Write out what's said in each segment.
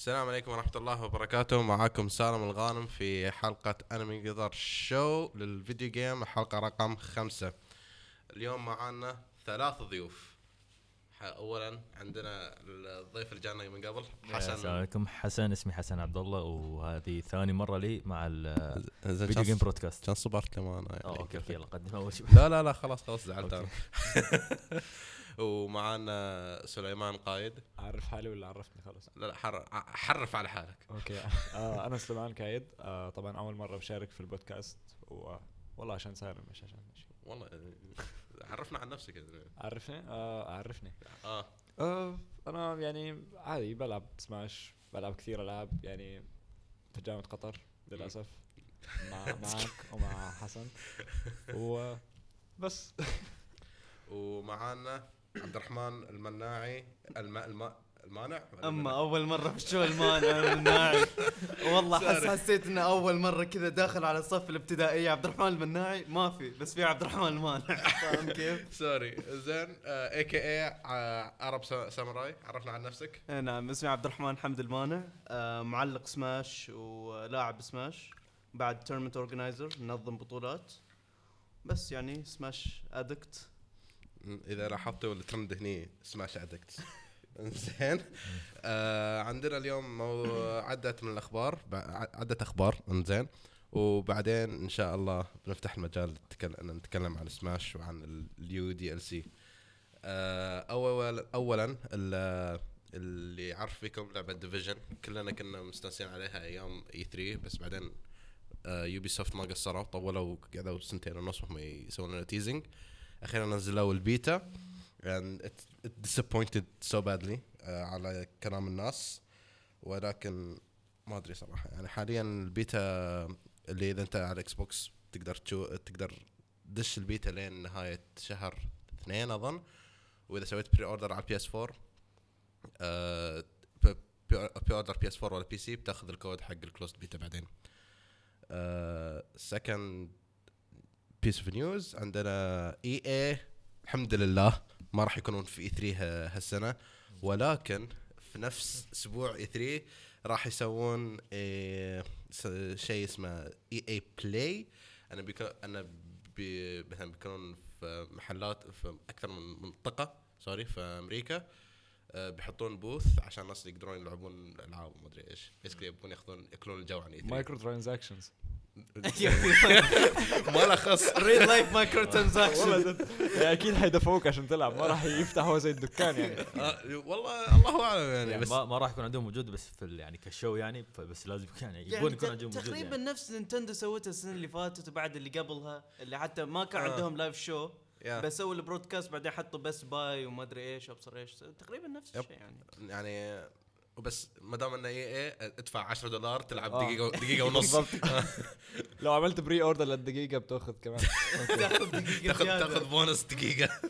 السلام عليكم ورحمة الله وبركاته. معاكم سالم الغانم في حلقة Anime Qatar Show لل video game الحلقة رقم خمسة. اليوم معانا ثلاث ضيوف. اولا عندنا الضيف اللي جانا من قبل السلام حسن. عليكم. حسن اسمي حسن عبد الله وهذه ثاني مرة لي مع ال video game broadcast كان صبرت لما أنا آه okay okay يلا قدم أول شيء. لا لا لا خلاص خلاص زعلت أنا. ومعانا سليمان قايد. اعرف حالي ولا عرفتني خلص لا لا حر... حرف على حالك. أوكي. آه أنا سليمان كايد آه طبعا أول مرة بشارك في البودكاست. و والله عشان سالم مش عشان شيء والله عرفنا عن نفسك. عرفني؟ آه عرفني. آه. آه أنا يعني عادي بلعب سماش بلعب كثير ألعاب. يعني في جامعه قطر للأسف. مع معك ومع حسن. و بس. ومعانا عبد الرحمن المناعي الم... الم... المانع؟ أما؟ أول مرة في ال show المانع المناعي. والله حس. حسيت إنه أول مرة كذا داخل على الصف الابتدائيه عبد الرحمن المناعي؟ ما في بس في عبد الرحمن المانع. فاهم كيف؟ sorry. زين a.k.a. Arab Sa- Samurai. عرفنا عن نفسك. إيه نعم. اسمي عبد الرحمن حمد المانع. آه معلق Smash ولاعب Smash. بعد tournament organizer ننظم بطولات. بس يعني Smash addict إذا لاحظتوا الترند هني Smash addict زين آه عندنا اليوم. عدة من الأخبار عدة أخبار زين وبعدين إن شاء الله بنفتح المجال نتكلم عن سماش وعن ال U DLC. اول اولا ال- اللي يعرف فيكم لعبة Division كلنا كنا مستانسين عليها أيام E3 بس بعدين Ubisoft ما قصروا طولوا قعدوا سنتين ونص وهم يسوون لنا teasing أخيرا نزلوا ال beta and it, it disappointed so badly آه على كلام الناس. ولكن ما أدري صراحة. يعني حاليا البيتا اللي إذا أنت على Xbox تقدر تشو تقدر تدش البيتا لين نهاية شهر اثنين أظن. وإذا سويت pre-order على ال PS4 آه pre-order PS4 ولا PC بتأخذ الكود حق ال closed beta بعدين. second piece of news عندنا EA الحمد لله ما راح يكونون في E3 هالسنة. ولكن في نفس أسبوع E3 راح يسوون إيه شيء اسمه EA Play أنا بيكون أنا بي مثلا بيكونون في محلات في أكثر من منطقة سوري في أمريكا. آه، بيحطون booth عشان الناس يقدرون يلعبون الالعاب وما أدري إيش. basically يبون ياخذون يأكلون الجو عن E3 micro transactions ما له خص real life micro transaction أكيد حيدفعوك عشان تلعب ما راح يفتح هو زي الدكان يعني آه، والله الله أعلم يعني يعني بس ما, ما راح يكون عندهم وجود بس في يعني ك show يعني بس لازم يعني يبون يعني يكون ت- عندهم وجود تقريبا يعني. نفس Nintendo سوتها السنة اللي فاتت وبعد اللي قبلها اللي حتى ما كان آه. عندهم live show يا. بس سووا ال broadcast بعدين حطوا بس باي وما أدري إيش أبصر إيش تقريبا نفس. الشيء يعني يعني وبس ما دام إنه إي إي ادفع 10 دولار تلعب آه. دقيقة دقيقة ونص بالضبط. لو عملت pre order للدقيقة بتأخذ كمان تأخذ دقيقة تاخذ. تأخذ بونص دقيقة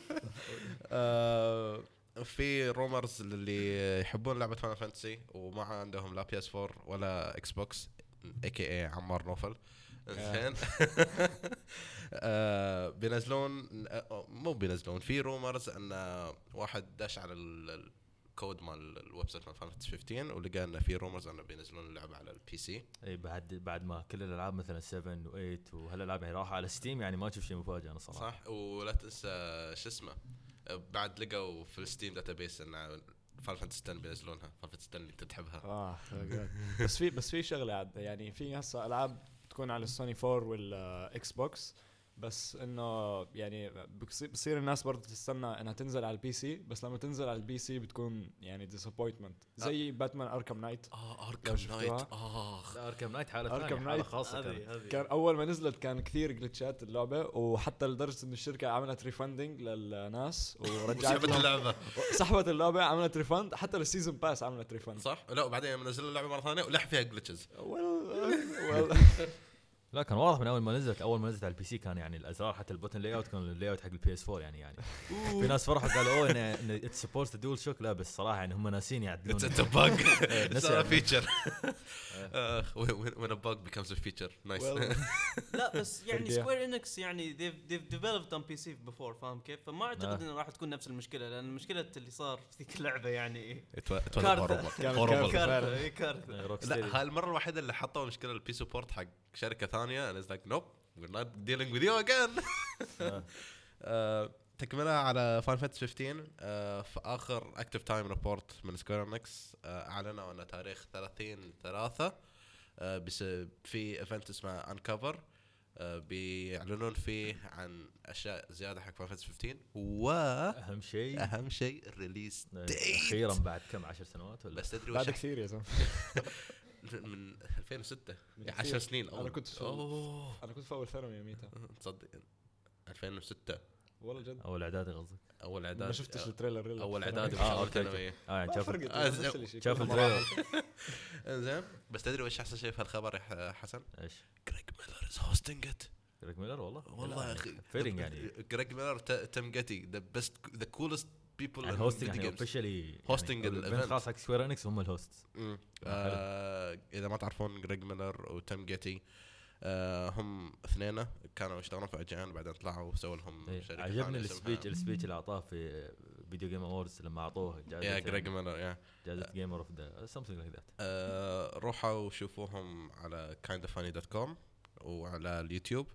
آه، في rumors اللي يحبون لعبة Final Fantasy وما عندهم لا PS 4 ولا Xbox a.k.a عمار نوفل زين آه، بينزلون آه، مو بينزلون في rumors إن واحد داش على ال- الكود مال ال website مال Final Fantasy 15 ولقى انه في rumors أنه بينزلون اللعبة على ال PC اي إيه، بعد بعد ما كل الألعاب مثلا 7 و8 وهالالعاب يعني راحوا على Steam يعني ما تشوف شيء مفاجئ أنا صراحة. صح؟ ولا تنسى شو اسمه بعد لقوا في ال Steam database إن Final Fantasy 10 بينزلونها. Final Fantasy 10 اللي أنت تحبها. آه بس في بس في شغلة عاد يعني في هسه ألعاب تكون على السوني 4 وال Xbox بس إنه يعني بصير الناس برضه تستنى إنها تنزل على ال PC بس لما تنزل على ال PC بتكون يعني disappointment زي Batman Arkham Knight آه Arkham شفتوها؟ Knight آخ. Arkham Knight حالة ثانية حالة Knight خاصة كانت هذه هذه. كان أول ما نزلت كان كثير glitchات اللعبة وحتى لدرجة انه الشركة عملت refunding للناس ورجعت اللعبة. سحبت اللعبة عملت refund حتى ال season pass عملت refund صح؟ لا وبعدين لما نزلوا اللعبة مرة ثانية ولح فيها glitches well, well. لا كان واضح من أول ما نزلت أول ما نزلت على ال PC كان يعني الأزرار حتى ال button layout كان ال layout حق ال PS 4 يعني يعني. في ناس فرحوا قالوا أوه انه it support DualShock لا بس صراحة يعني هم ناسين يعدلون. it's a bug إيه، it's نسي- feature when a bug becomes a feature. Nice. Well, لا بس يعني. Square Enix يعني they've, they've developed on PC before فاهم كيف؟ فما أعتقد آه. إنه راح تكون نفس المشكلة لأن المشكلة اللي صار في ذيك اللعبة يعني. كارثة. اي كارثة. روك لا هاي المرة الوحيدة اللي حطوا مشكلة ال PC port حق شركة ثانية and it's like nope we're not dealing with you again. آه، تكملة على Final Fantasy 15 آه، في آخر Active Time Report من Square Enix أعلنوا أن تاريخ 30 3 آه، بس في event اسمه Uncovered بيعلنون فيه عن أشياء زيادة حق Final Fantasy 15 واهم أهم شيء. شيء ال release أخيرا بعد كم عشر سنوات ولا؟ بس تدري بعد وش كثير يا زلمة. من 2006 من يعني 10 كثير. سنين. أنا أول. كنت في- أوه. أنا كنت في أول ثانوي يوميتها تصدق 2006 والله جد. أول اعدادي قصدك؟ أول إعداد. ما شفتش ال trailer إلا أول اعدادي. آه، أول okay. ثانوي. آه يعني شاف آه،. شاف ال trailer. انزين بس تدري وش أحسن شيء في هالخبر يا ح- حسن؟ إيش؟ Greg Miller is hosting it Greg Miller والله؟ والله يا أخي. feeling يعني. Greg Miller Tim Gettys the best the coolest people يعني hosting يعني officially ال event. خلاص حق Square Enix هم ال host آه إذا ما تعرفون Greg Miller و Tim Gettys آه هم اثنين كانوا يشتغلون في IGN بعدين طلعوا وسووا لهم شركة إيه، عجبني ثانية ال speech ال speech اللي أعطاه في Video Game Awards لما أعطوه يا جائزه Greg Miller يا جائزة gamer of the something like that روحوا وشوفوهم على kindoffunny.com وعلى اليوتيوب.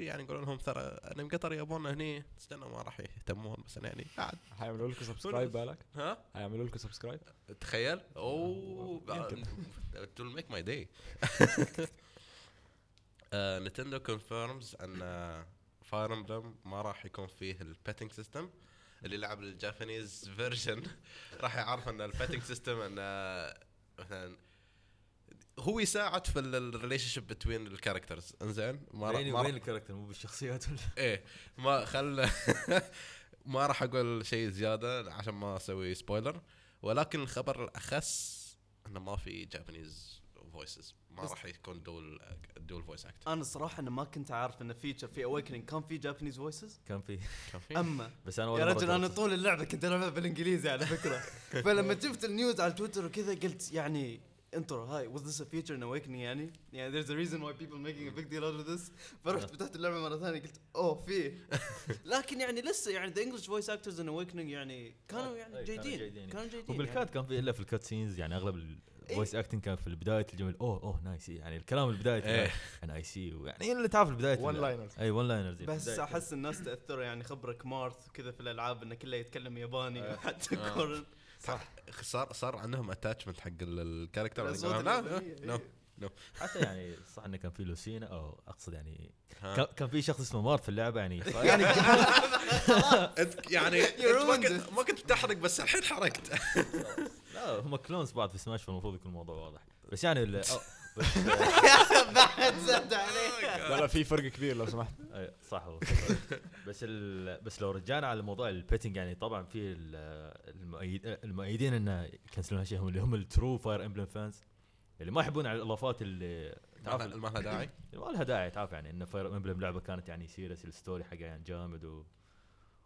يعني يقولون لهم ترى انمي قطر يبون هني استنوا ما راح يهتمون بس يعني قاعد حيعملوا لكم subscribe بالك؟ ها؟ حيعملوا لكم subscribe تخيل. أوه. will make my day. Nintendo confirms أن Fire Emblem ما راح يكون فيه ال petting system اللي لعب ال Japanese version راح يعرف أن ال petting system أن مثلا هو يساعد في ال relationship between ال characters إنزين؟ ما راح وين ما وين راح ال character؟ مو بالشخصيات ولا؟ إيه. ما خل ما راح أقول شيء زيادة عشان ما أسوي spoiler ولكن الخبر الأخس إنه ما في Japanese voices ما راح يكون dual dual voice actor أنا الصراحه أنا ما كنت عارف انه feature في Awakening كان في Japanese voices كان في. كان في. اما بس أنا يا رجل أنا طول اللعبة كنت ألعبها بالإنجليزي على فكرة. فلما شفت ال news على تويتر وكذا قلت يعني انترو هاي was this a feature in awakening يعني يعني there's a reason why people making a big deal out of this فرحت فتحت اللعبة مرة ثانية قلت أوه في لكن يعني لسه يعني the English voice actors in awakening يعني كانوا يعني جيدين. كانوا جيدين وبال cut كان في إلا في ال cut scenes يعني أغلب ال voice acting كان في البداية الجمل أوه أوه nice يعني الكلام البداية إيه. أنا I see يعني اللي تعرف البداية One liners. أي one liners يعني بس أحس الناس تاثر يعني خبرك Marth كذا في الألعاب إنه كله يتكلم ياباني آه. حتى آه. كورن صح. صار صار عندهم attachment حق ال- الcharacter no إيه. حتى يعني صح إنه كان في Lucina أو أقصد يعني. كان- كان في شخص اسمه Marth في اللعبة يعني يعني أنت يعني ما كنت ما كنت بتحرق بس الحين حرقت. لا هم clones بعض في سماش فالمفروض يكون الموضوع واضح. بس يعني بعد زاد عليه لا لا في فرق كبير لو سمحت أي، صح هو بس. بس لو رجعنا على موضوع ال petting يعني طبعا في ال- المؤيد المؤيدين انه يكنسلون هالشيء هم اللي هم ال true Fire Emblem fans اللي ما يحبون على الإضافات اللي تعرف ما ما لها داعي ما لها داعي تعرف يعني إن Fire Emblem لعبة كانت يعني serious ال story حقها يعني جامد و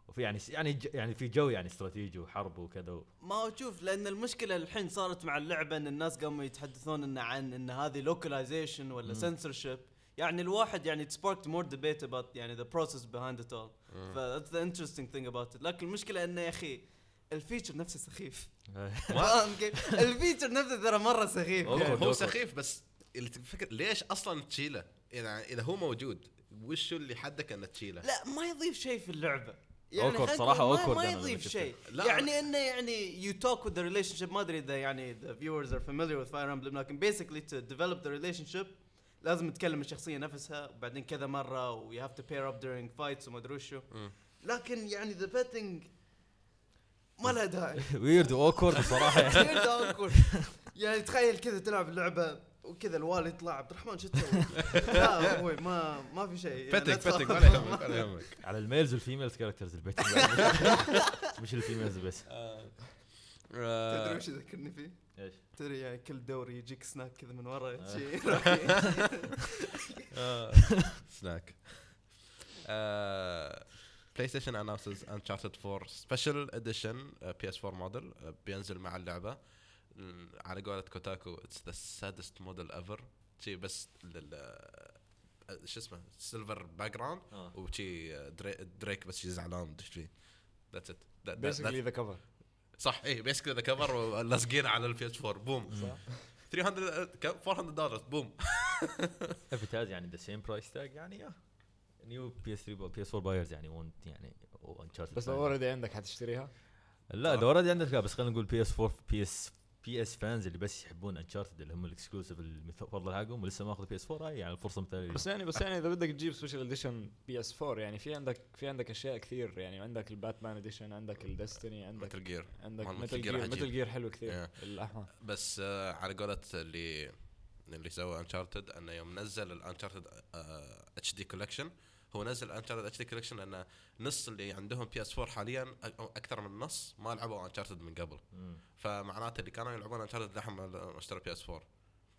وفي يعني يعني ج- يعني في جو يعني استراتيجي وحرب وكذا و... ما هو شوف لأن المشكلة الحين صارت مع اللعبة إن الناس قاموا يتحدثون إن عن إن هذه لوكاليزيشن ولا سنسورشيب يعني الواحد يعني it sparked more debate about يعني the process behind it all ف that's the interesting thing about it لكن المشكلة إنه يا أخي ال feature نفسه سخيف فاهم كيف؟ ال feature نفسه ترى مرة سخيف. يعني. هو سخيف بس اللي تفكر ليش أصلا تشيله؟ اذا إذا هو موجود وش اللي حدك ان تشيله؟ لا ما يضيف شيء في اللعبة خلينا صراحة نقول awkward ما, ما يضيف. شيء. يعني انه يعني you talk with the relationship ما أدري إذا يعني the viewers are familiar with Fire Emblem لكن basically to develop the relationship لازم تكلم الشخصية نفسها وبعدين كذا مرة و you have to pair up during fights وما أدري وشو مم. لكن يعني the petting ما لها داعي weird و awkward بصراحه يعني كثير awkward. يعني تخيل كذا تلعب اللعبة وكذا الوالي يطلع عبد الرحمن شو تسوي؟ لا أبوي ما ما في شيء. يعني فتك. فتك ولا يهمك ولا يهمك على الميلز والفيميلز كاركترز البيت مش الفيميلز بس. آه، تدري وش يذكرني فيه؟ إيش؟ تدري يعني كل دوري يجيك Snake كذا من ورا؟ آه. شيء Snake. PlayStation announces Uncharted 4 special edition PS4 model بينزل مع اللعبة. على قولة Kotaku it's the saddest model ever شي بس لل آه، شو اسمه silver background آه. وشي آه، Dra- Drake بس شي زعلان مدري فيه؟ that's it basically the cover صح اي basically the cover ولازقين على ال PS4 boom 300 كم؟ 400 دولار boom has يعني the same price tag يعني yeah. New PS3 بي PS4 buyers يعني won't يعني بس. لو already عندك حتشتريها؟ لا اذا already عندك لا بس خلينا نقول بي اس 4 بي اس بي إس فانز اللي بس يحبون Uncharted اللي هم ال exclusive المفضل حقهم ولسه ماخذ PS4 هاي يعني الفرصة مثاليه بس يعني بس يعني إذا بدك تجيب special edition PS4 يعني في عندك في عندك أشياء كثير يعني عندك ال Batman edition عندك ال Destiny عندك Metal Gear عندك Gear Gear. Metal Gear حلو كثير. Yeah. الأحمر. بس آه على قولة اللي اللي سوى Uncharted أنه يوم نزل ال Uncharted HD Collection هو نزل Uncharted HD Collection لأن نص اللي عندهم PS4 حاليا أكثر من نص ما لعبوا Uncharted من قبل. فمعناته اللي كانوا يلعبون Uncharted لحم اشتروا PS4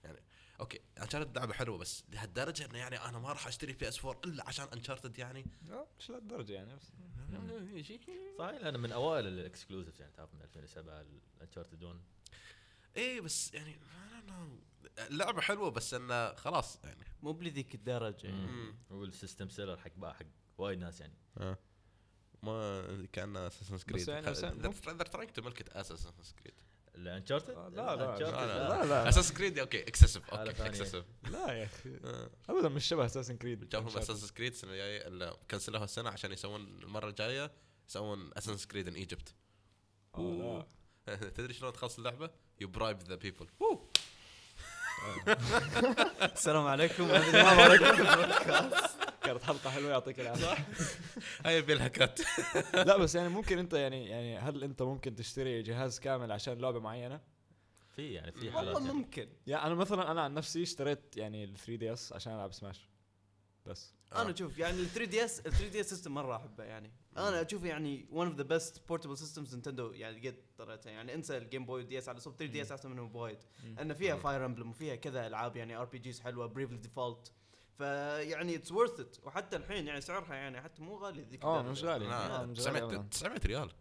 يعني أوكي Uncharted لعبة حلوة بس لهالدرجة إنه يعني أنا ما راح أشتري PS4 إلا عشان Uncharted يعني؟ لا مش لهالدرجة يعني بس. صحيح لأن من أوائل ال exclusives يعني تعرف من 2007 ال Uncharted 1 إيه بس يعني. اللعبه حلوة بس إنه خلاص يعني. مو بلذيك الدرجة يعني. مم. هو ال system seller حق بقى حق وايد ناس يعني. آه. ما كانه Assassin's Creed بس يعني to milk it as Assassin's Creed ال Uncharted لا لا. لا لا، لا. Creed أوكي excessive حالة أوكي. excessive لا يا أخي. ابدا مش شبه Assassin's Creed جابهم Assassin's Creed السنة الجاية اللي كنسلوها السنة عشان يسوون المرة الجاية يسوون Assassin's Creed in Egypt لا. تدري شلون تخلص اللعبة؟ you bribe the people السلام عليكم. السلام عليكم. كانت حلقة حلوة يعطيك العافية. هاي بالهكات لا بس يعني ممكن انت يعني يعني هل انت ممكن تشتري جهاز كامل عشان لعبة معينة؟ في يعني في حالات والله يعني. ممكن. يعني أنا مثلا أنا عن نفسي اشتريت يعني ال 3DS عشان ألعب Smash بس. أنا أشوف يعني ال 3DS ال 3 دي اس سيستم مرة أحبه يعني. أنا أشوف يعني one of the best portable systems نينتندو يعني قد طريتها يعني انسى ال Game Boy DS على صوب 3DS أحسن منهم بوايد إن فيها. Fire Emblem وفيها كذا ألعاب يعني RPGs حلوة Bravely Default فيعني it's worth it وحتى الحين يعني سعرها يعني حتى مو غالي ذيك آه. مش غالي. لا، آه، مش غالي 900 أبداً. 900 ريال.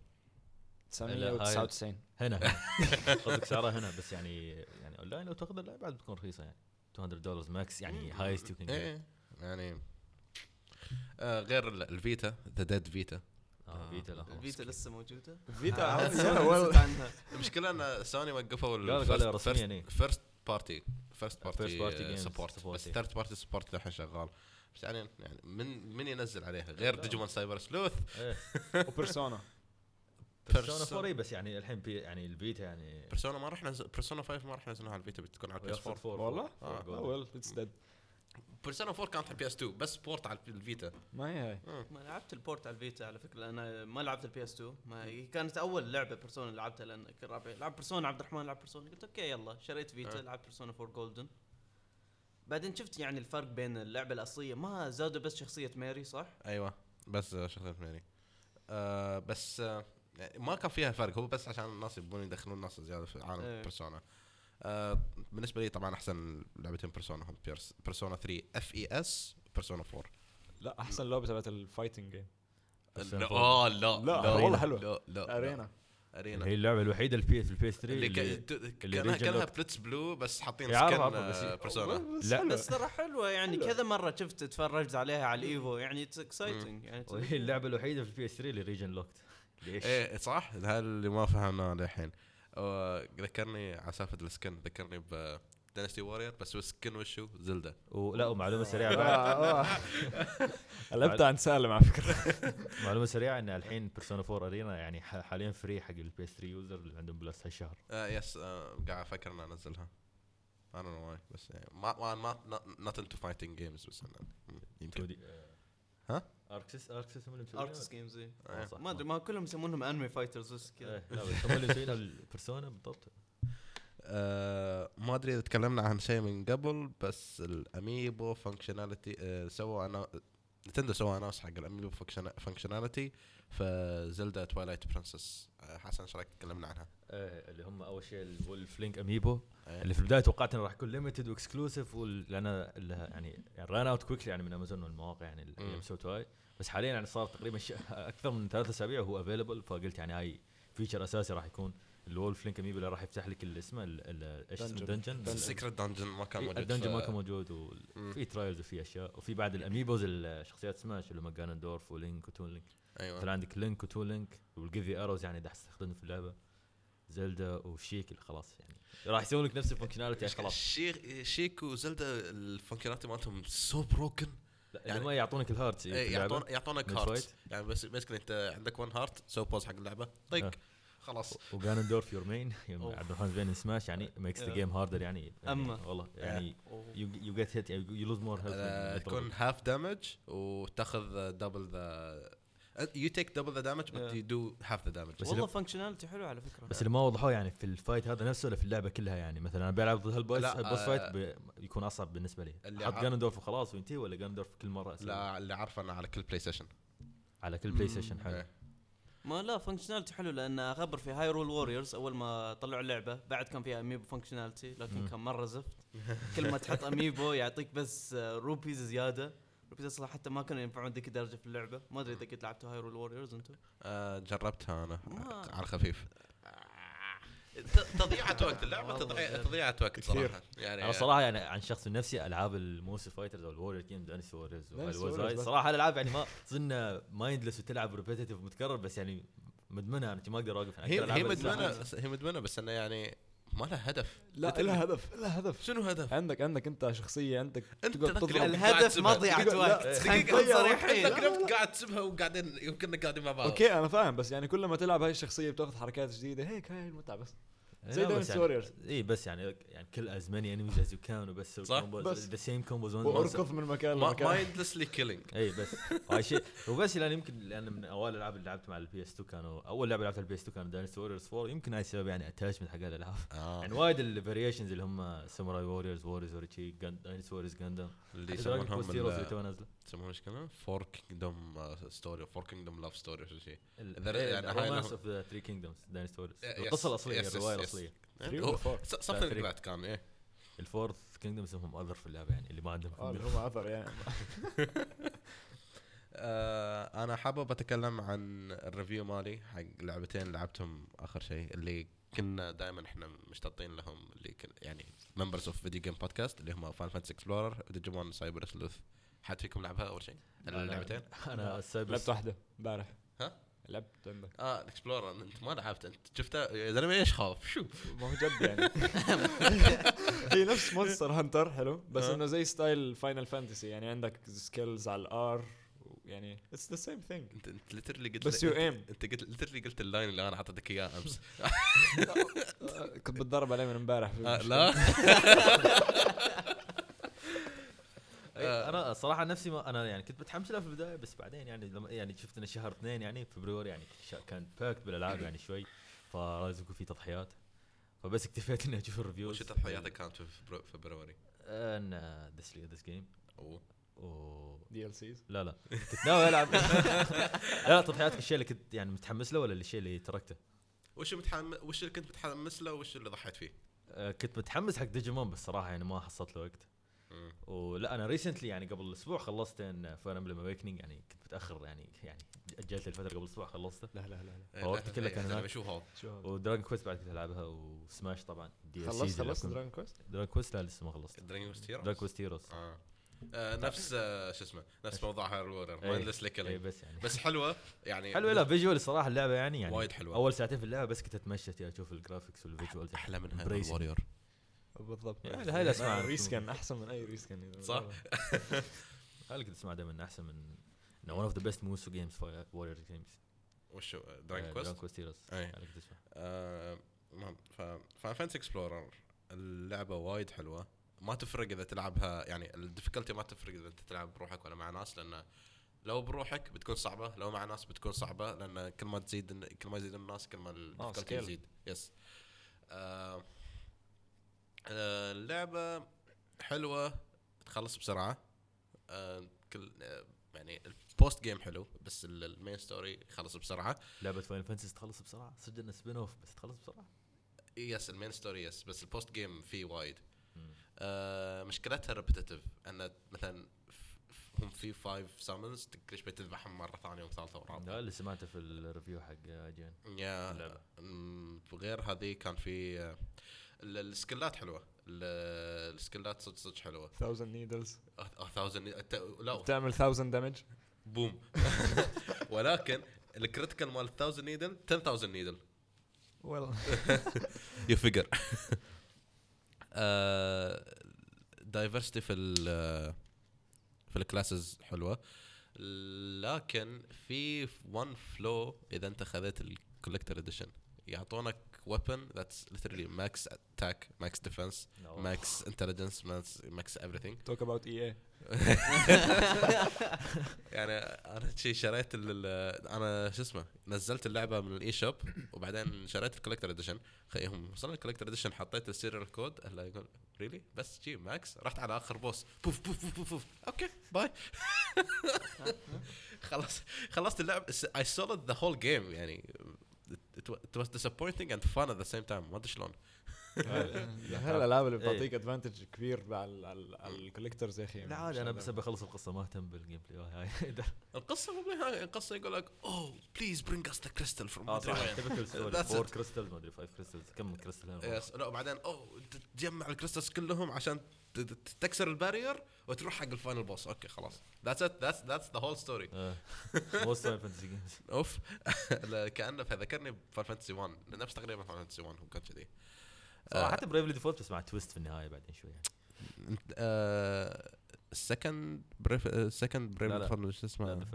999 هنا قصدك سعرها هنا بس يعني يعني أونلاين لو تاخذ اللعبه بعد بتكون رخيصة يعني 200 دولار max يعني highest you can إيه يعني آه غير ال- ال Vita the dead Vita آه Vita لا ال Vita لسه موجودة. Vita؟ آه، عنها. المشكلة إن سوني وقفوا رسمياً. first party first First party party support support، بس. third party support الحين شغال. بس يعني يعني من من ينزل عليها؟ غير. Digimon Cyber Sleuth إيه. و Persona Persona 4 بس يعني الحين بي يعني ال Vita يعني Persona ما راح نزل Persona 5 ما راح ينزلوها على ال Vita بتكون على ال PS4 والله؟ آه. well it's dead Persona 4 كانت على ال PS2 بس port على ال Vita. ما هي هاي. ما لعبت ال port على ال Vita على فكرة لأن ما لعبت ال PS2 ما هي كانت أول لعبة Persona لعبتها لأن رابع لعب Persona عبد الرحمن لعب Persona قلت أوكي يلا. شريت Vita أه. لعبت Persona 4 Golden بعدين شفت يعني الفرق بين اللعبة الأصلية ما زادوا بس شخصية ماري صح؟ أيوه بس آه، شخصية ماري آه بس آه ما كان فيها فرق هو بس عشان الناس يبون يدخلون ناس زيادة في عالم إيه. Persona آه بالنسبة لي طبعا أحسن لعبتين Persona هم Pers Persona 3 FES Persona 4 لا أحسن لعبة تبعت ال fighting game لا 4. آه لا لا، والله حلوة. لا لا أرينا. أرينا. هي اللعبة الوحيدة ال P في ال PS 3 اللي اللي اللي كانها كانها. BlazBlue بس حاطين skin بس- آه، Persona لا، بس ترى حلوة يعني حلوة. كذا مرة شفت تفرجت عليها على ال EVO يعني it's exciting يعني وهي اللعبة الوحيدة في ال PS 3 اللي region locked ليش؟ إيه صح؟ هذا اللي ما فهمناه للحين. آه، ذكرني على سالفه ال skin ذكرني ب Dynasty Warrior بس هو ال skin وشو؟ Zelda. ولا ومعلومه سريعة. بعد آه، آه. لعبتها عن سالم على فكرة. معلومة سريعة إن الحين Persona 4 Arena يعني حاليا free حق ال PS 3 user اللي عندهم Plus هالشهر. آه yes آه قاعد أفكر إني أنزلها. I don't know why بس يعني ما ما ما not into fighting games بس يمكن. 2D ها؟ Arc Sys Arc Sys هم اللي مسوينها؟ Arc Sys games. صح. ما أدري ما كلهم يسمونهم anime fighters بس كذا إيه، لا بس هم اللي مسوينها ال Persona بالضبط آه ما أدري إذا تكلمنا عن شيء من قبل بس ال amiibo functionality آه سووا أنا Nintendo سوى announce حق ال amiibo functionality في Zelda Twilight Princess حسن إيش رأيك تكلمنا عنها؟ آه، اللي هم أول شيء ال Wolf Link amiibo إيه. اللي في البداية توقعت إنه راح يكون limited و exclusive لأن يعني ran out quickly يعني من امازون والمواقع يعني اللي. مسوت هاي بس حاليا يعني صار تقريبا أكثر من ثلاث أسابيع وهو available فقلت يعني هاي feature أساسي راح يكون ال Wolf Link amiibo اللي راح يفتح لك اللي اسمه إيش اسمه. ال dungeon secret dungeon ما كان موجود ال dungeon ما كان موجود. وفي trials وفي أشياء. وفي بعد ال amiibos الشخصيات سماش اللي هم Ganondorf و Link و Toon Link أيوه. مثلا عندك Link و Toon Link وال give you arrows يعني ده استخدمه في اللعبة. Zelda و Sheik اللي خلاص يعني. راح يسوون لك نفس ال functionality يعني خلاص. Sheik Sheik و Zelda ال functionality مالتهم so broken يعني- ما يعطونك ال heart إيه، يعطون يعطونك heart. يعني بس basically أنت عندك one heart so بوز حق اللعبة. طق آه. خلاص و Ganondorf your main يوم. عبد الرحمن زين سماش يعني makes the. game harder يعني يعني أما. والله يعني. you get hit you lose more آه، تكون half damage وتاخذ double the you take double the damage بس. you do half the damage والله functionality حلو على فكرة بس اللي ما وضحوه يعني في ال fight هذا نفسه ولا في اللعبة كلها يعني مثلا أنا بلعب ضد هال boss ال boss fight بي- يكون أصعب بالنسبة لي اللي حط عار- Ganondorf وخلاص وينتهي ولا Ganondorf كل مرة؟ لا اللي عارفه أنا على كل play session على كل play مم. session حلو إيه. ما لا functionality حلو لأن اخبر في Hyrule Warriors أول ما طلعوا اللعبة بعد كان فيها amiibo functionality لكن. كان مرة زفت. كل ما تحط amiibo يعطيك بس آه، rupees زيادة. rupees أصلا حتى ما كانوا ينفعون ذيك الدرجة في اللعبة. ما أدري إذا كنت لعبتوا Hyrule Warriors أنتم؟ آه، جربتها أنا. على خفيف تضيعة وقت. اللعبه والله تضيع جد. تضيعة وقت. صراحة. يعني أنا صراحة يعني عن شخص نفسي ألعاب ال Musou fighters أو ال Warrior game Dynasty Warriors بس. صراحة الألعاب يعني ما تظن mindless وتلعب repetitive متكرر بس يعني مدمنة. أنا ما أقدر أوقف. هي هي مدمنة هي مدمنة بس إنه يعني ما لها هدف. لا. لها هدف لها هدف. شنو هدف؟ عندك عندك أنت شخصية عندك أنت الهدف دقيقة، لا، وقت. خلينا دقيقة، صريحين اليوم قاعد تسبها وقاعدين يمكن قاعدين مع بعض. أوكي أنا فاهم بس يعني كل ما تلعب هاي الشخصية بتاخذ حركات جديدة. هيك هاي المتعة بس. زي بس يعني- Warriors. اي بس يعني يعني kill as many enemies as you can وبس صح. بس. the same combos وأركض من مكان لمكان. mindlessly killing اي بس. هاي شيء. وبس لأن يمكن لأن من اوائل الالعاب اللي لعبت مع ال PS 2 كانوا أول لعبة لعبتها ال PS 2 كانوا Dynasty Warriors 4 يمكن هاي السبب يعني attachment حق الالعاب يعني وايد ال variations اللي هم Samurai Warriors Warriors Orochi Dynasty Warriors Gundam اللي يسمونهم اللي ال- تو نازلة. يسمونهم إيش كانوا؟ فور كينجدوم ستوري فور كينجدوم لاف ستوري شيء يعني هاي اوف ذا ثري كينجدومز ووريرز Yes, القصة الأصلية الرواية. الأصلية. Something like three. that كان إيه الفورث كينجدومز هم اذر في اللعبة يعني اللي ما عندهم آه اللي هم اثر يعني آه أنا حابب أتكلم عن الريفيو مالي حق لعبتين لعبتهم آخر شيء اللي كنا دائما إحنا مشتاقين لهم اللي كن يعني ممبرز اوف فيديو جيم بودكاست اللي هم فان فانتسي اكسبلورر وديجيمون سايبر سلوث حد فيكم لعبها أول شيء؟ اللعبتين؟ أنا السايبر لعبت واحدة امبارح؟ لعبت عندك. آه ال Explorer أنت ما لعبت. أنت شفتها يا زلمه إيش خاف؟ شو؟ ما هو جد يعني. هي نفس Monster Hunter حلو. بس آه. إنه زي style Final Fantasy يعني عندك skills على ال R يعني it's the same thing انت أنت literally قلت بس لي- you أنت- قلت literally قلت ال line اللي أنا اعطيتك إياه أمس. كنت بتدرب عليه من امبارح. في آه. لا أي أنا صراحة نفسي ما أنا يعني كنت متحمس لها في البداية بس بعدين يعني لما يعني شفت إنه شهر اثنين يعني فبراير يعني كان packed بالألعاب يعني شوي فلازم يكون في تضحيات فبس اكتفيت إني أشوف ال reviews وش تضحياتك كانت في فبراير؟ أن this this game DLCs لا لا كنت ناوي ألعب لا لا تضحياتك الشيء اللي كنت يعني متحمس له ولا الشيء اللي تركته؟ وش متحمس وش اللي كنت متحمس له وش اللي ضحيت فيه؟ آه، كنت متحمس حق ديجيمون بس صراحة يعني ما حصلت له وقت. ولا أنا recently يعني قبل أسبوع خلصت إن Fire Emblem Awakening يعني كنت متأخر يعني يعني أجلت الفترة قبل أسبوع خلصته. لا لا لا لا. وقت لا، كله كان هناك. هذا و Dragon Quest بعد كنت ألعبها وسماش طبعا دي خلصت خلصت Dragon Quest؟ Dragon Quest لا لسه ما خلصت. Dragon Quest Heroes؟ Dragon Quest Heroes. آه. آه نفس آه شو اسمه نفس موضوع Hyrule Warriors اي killing بس يعني. بس حلوة يعني حلوة لا visual الصراحه اللعبة يعني يعني وايد حلوة. أول ساعتين في اللعبة بس كنت أتمشى أشوف ال graphics وال visuals أحلى من Hyrule Warriors بالضبط يعني هاي الأسماء. reskin أحسن من أي reskin صح؟ هذا كنت أسمع دائما أحسن من انه one of the best Musou games warrior games وشو آه، Dragon Quest؟ Quest Heroes. هذا كنت أسمع آه، المهم Final Fantasy Explorers اللعبة وايد حلوة ما تفرق إذا تلعبها يعني ال difficulty ما تفرق إذا أنت تلعب بروحك ولا مع ناس لأن لو بروحك بتكون صعبة لو مع ناس بتكون صعبة لأن كل ما تزيد كل ما يزيد الناس كل ما ال difficulty scale. يزيد yes آه آه، اللعبة حلوة تخلص بسرعة. آه كل آه يعني ال post game حلو بس ال- ال main story خلص بسرعة. لعبة Final Fantasy تخلص بسرعة؟ صدق انه spin off بس تخلص بسرعة؟ yes ال main story yes بس ال post game فيه وايد. آه مشكلتها repetitive إن مثلا هم في فايف سامونز كل شوي تذبحهم مرة ثانية وثالثه لا ورابعة. اللي سمعته في الريفيو حق جين يا وغير هذه كان في آه، السكلات حلوة. ال- السكلات صدق صدق حلوة. 1000 نيدلز 1000 لا. بتعمل 1000 دامج بوم. ولكن الكريتيكال مال 1000 نيدل 10000 نيدل ويل يو فيجر دايفرستي في ال في الكلاسز حلوة. لكن في one فلو إذا أنت خذيت الكوليكتر اديشن يعطونك weapon that's literally max attack max defense max intelligence max max everything. اباوت اي اي يعني أنا شي شريت أنا شو اسمه نزلت اللعبة من الإي شوب وبعدين شريت ال collector edition خيهم وصلنا ال collector edition حطيت ال serial code هلا يقول really بس جي max رحت على آخر boss بوف بوف بوف بوف, بوف. okay bye خلاص خلصت اللعب I soloed the whole game يعني. it, wa- it was disappointing and fun at the same time ما ادري شلون هاي الالعاب اللي. بتعطيك advantage كبير على ال collectors يا أخي لا عادي أنا بس أبي أخلص القصة ما أهتم بال gameplay هاي القصة مو بالنهايه القصة يقول لك oh please bring us the crystal from آه صح typical story That's 4 it. crystals ما أدري 5 crystals كم crystal yes لا وبعدين oh ت- تجمع ال crystals كلهم عشان تكسر ال barrier وتروح حق ال final boss okay خلاص. that's it that's that's the whole story most Final Fantasy games of. كأنه فذكرني ب Final Fantasy 1 نفس تقريبا Final Fantasy 1 هو كان كذي. صراحة حتى Bravely Default بس مع twist في النهاية بعدين شوي ال second Brave ال second Brave لا. شو اسمه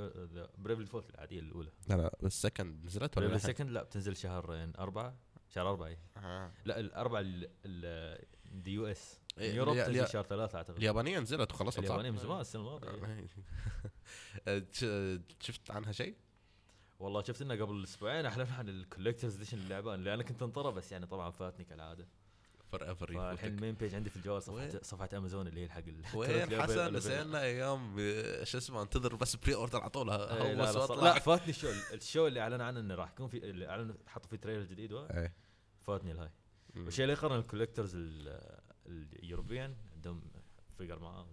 Bravely Default العادية الأولى لا لا ال second نزلت ولا Bravely لا بتنزل شهر أربعة شهر أربعة إيه. آه. لا الأربعة ال the USA، Europe تنزل شهر ثلاثة أعتقد اليابانية نزلت وخلصت؟ اليابانية من زمان السنة الماضية إيه. آه، شفت عنها شيء؟ والله شفت انه قبل أسبوعين اعلنوا عن ال collectors edition اللعبة اللي أنا كنت انطره بس يعني طبعا فاتني كالعادة فور ايفر فالحين المين بيج عندي في الجوال صفحه؟ صفحة امازون اللي هي حق وين حسن. نسينا أيام آه، شو اسمه انتظر بس بري اوردر عطولها إيه، لا, لا, لا فاتني الشو الشو اللي أعلن عنه إنه راح يكون في اللي اعلنوا حطوا فيه تريلر جديد إيه. فاتني الهاي. والشيء اللي يقارن الكوليكترز اليوروبيان عندهم فيجر معاه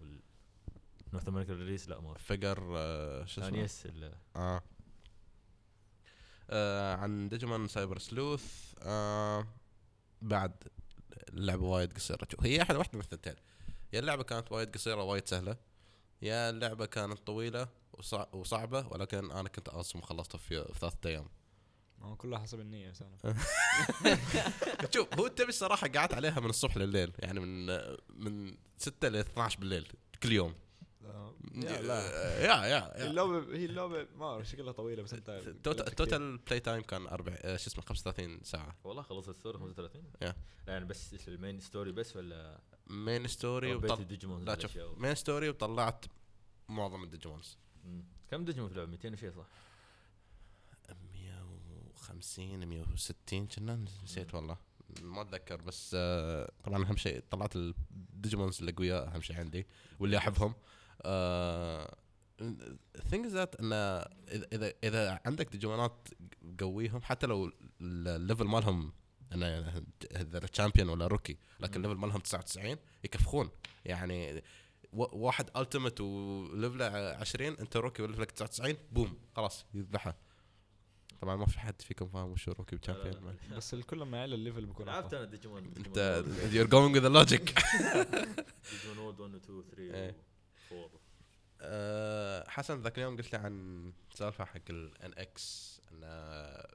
نورث أمريكا ريليس لا ما في. فيجر آه، شو اسمه؟ انيس آه. آه، عن Digimon Cyber Sleuth آه بعد. اللعبة وايد قصيرة هي احد واحدة من الثنتين. يا اللعبة كانت وايد قصيرة وايد سهلة. يا اللعبة كانت طويلة وصع- وصعبة ولكن أنا كنت أصلا خلصتها في في ثلاثة أيام. ما هو كلها حسب النية شوف هو تبي الصراحه قعدت عليها من الصبح لليل يعني من من 6 ل 12 بالليل كل يوم. لا. لا. yeah yeah yeah. اللعبة هي اللعبة ما اعرف شكلها طويلة بس انت play time كان أربع آه، شو اسمه 35 ساعة. والله خلصت ال story 35 yeah. لا يعني بس ال main story بس ولا؟ main story ربيت وطل... الديجيمون لا شوف main story وطلعت معظم ال Digimons كم ديجيمون في اللعبة؟ 200 وشيء صح؟ 150 160 كنا نسيت والله. ما أتذكر بس آه، طبعا أهم شيء طلعت ال Digimons الاقوياء أهم شيء عندي واللي أحبهم. thing that انه اذا اذا عندك ديجيمونات قويهم حتى لو ال level مالهم انه إذا champion ولا rookie لكن. ال level مالهم 99 يكفخون. يعني و- واحد ultimate و level ه 20 أنت rookie و level ك 99 boom خلاص يذبحها طبعا ما في حد فيكم فاهم وشو rookie و champion بس الكل ما يعلى ال level بيكون لعبت أقوى. أنا ديجيمون أنت going with the logic. Digimon World 1 و 2 و 3 و 4 أه، حسن ذاك اليوم قلت لي عن سالفة حق ال NX انه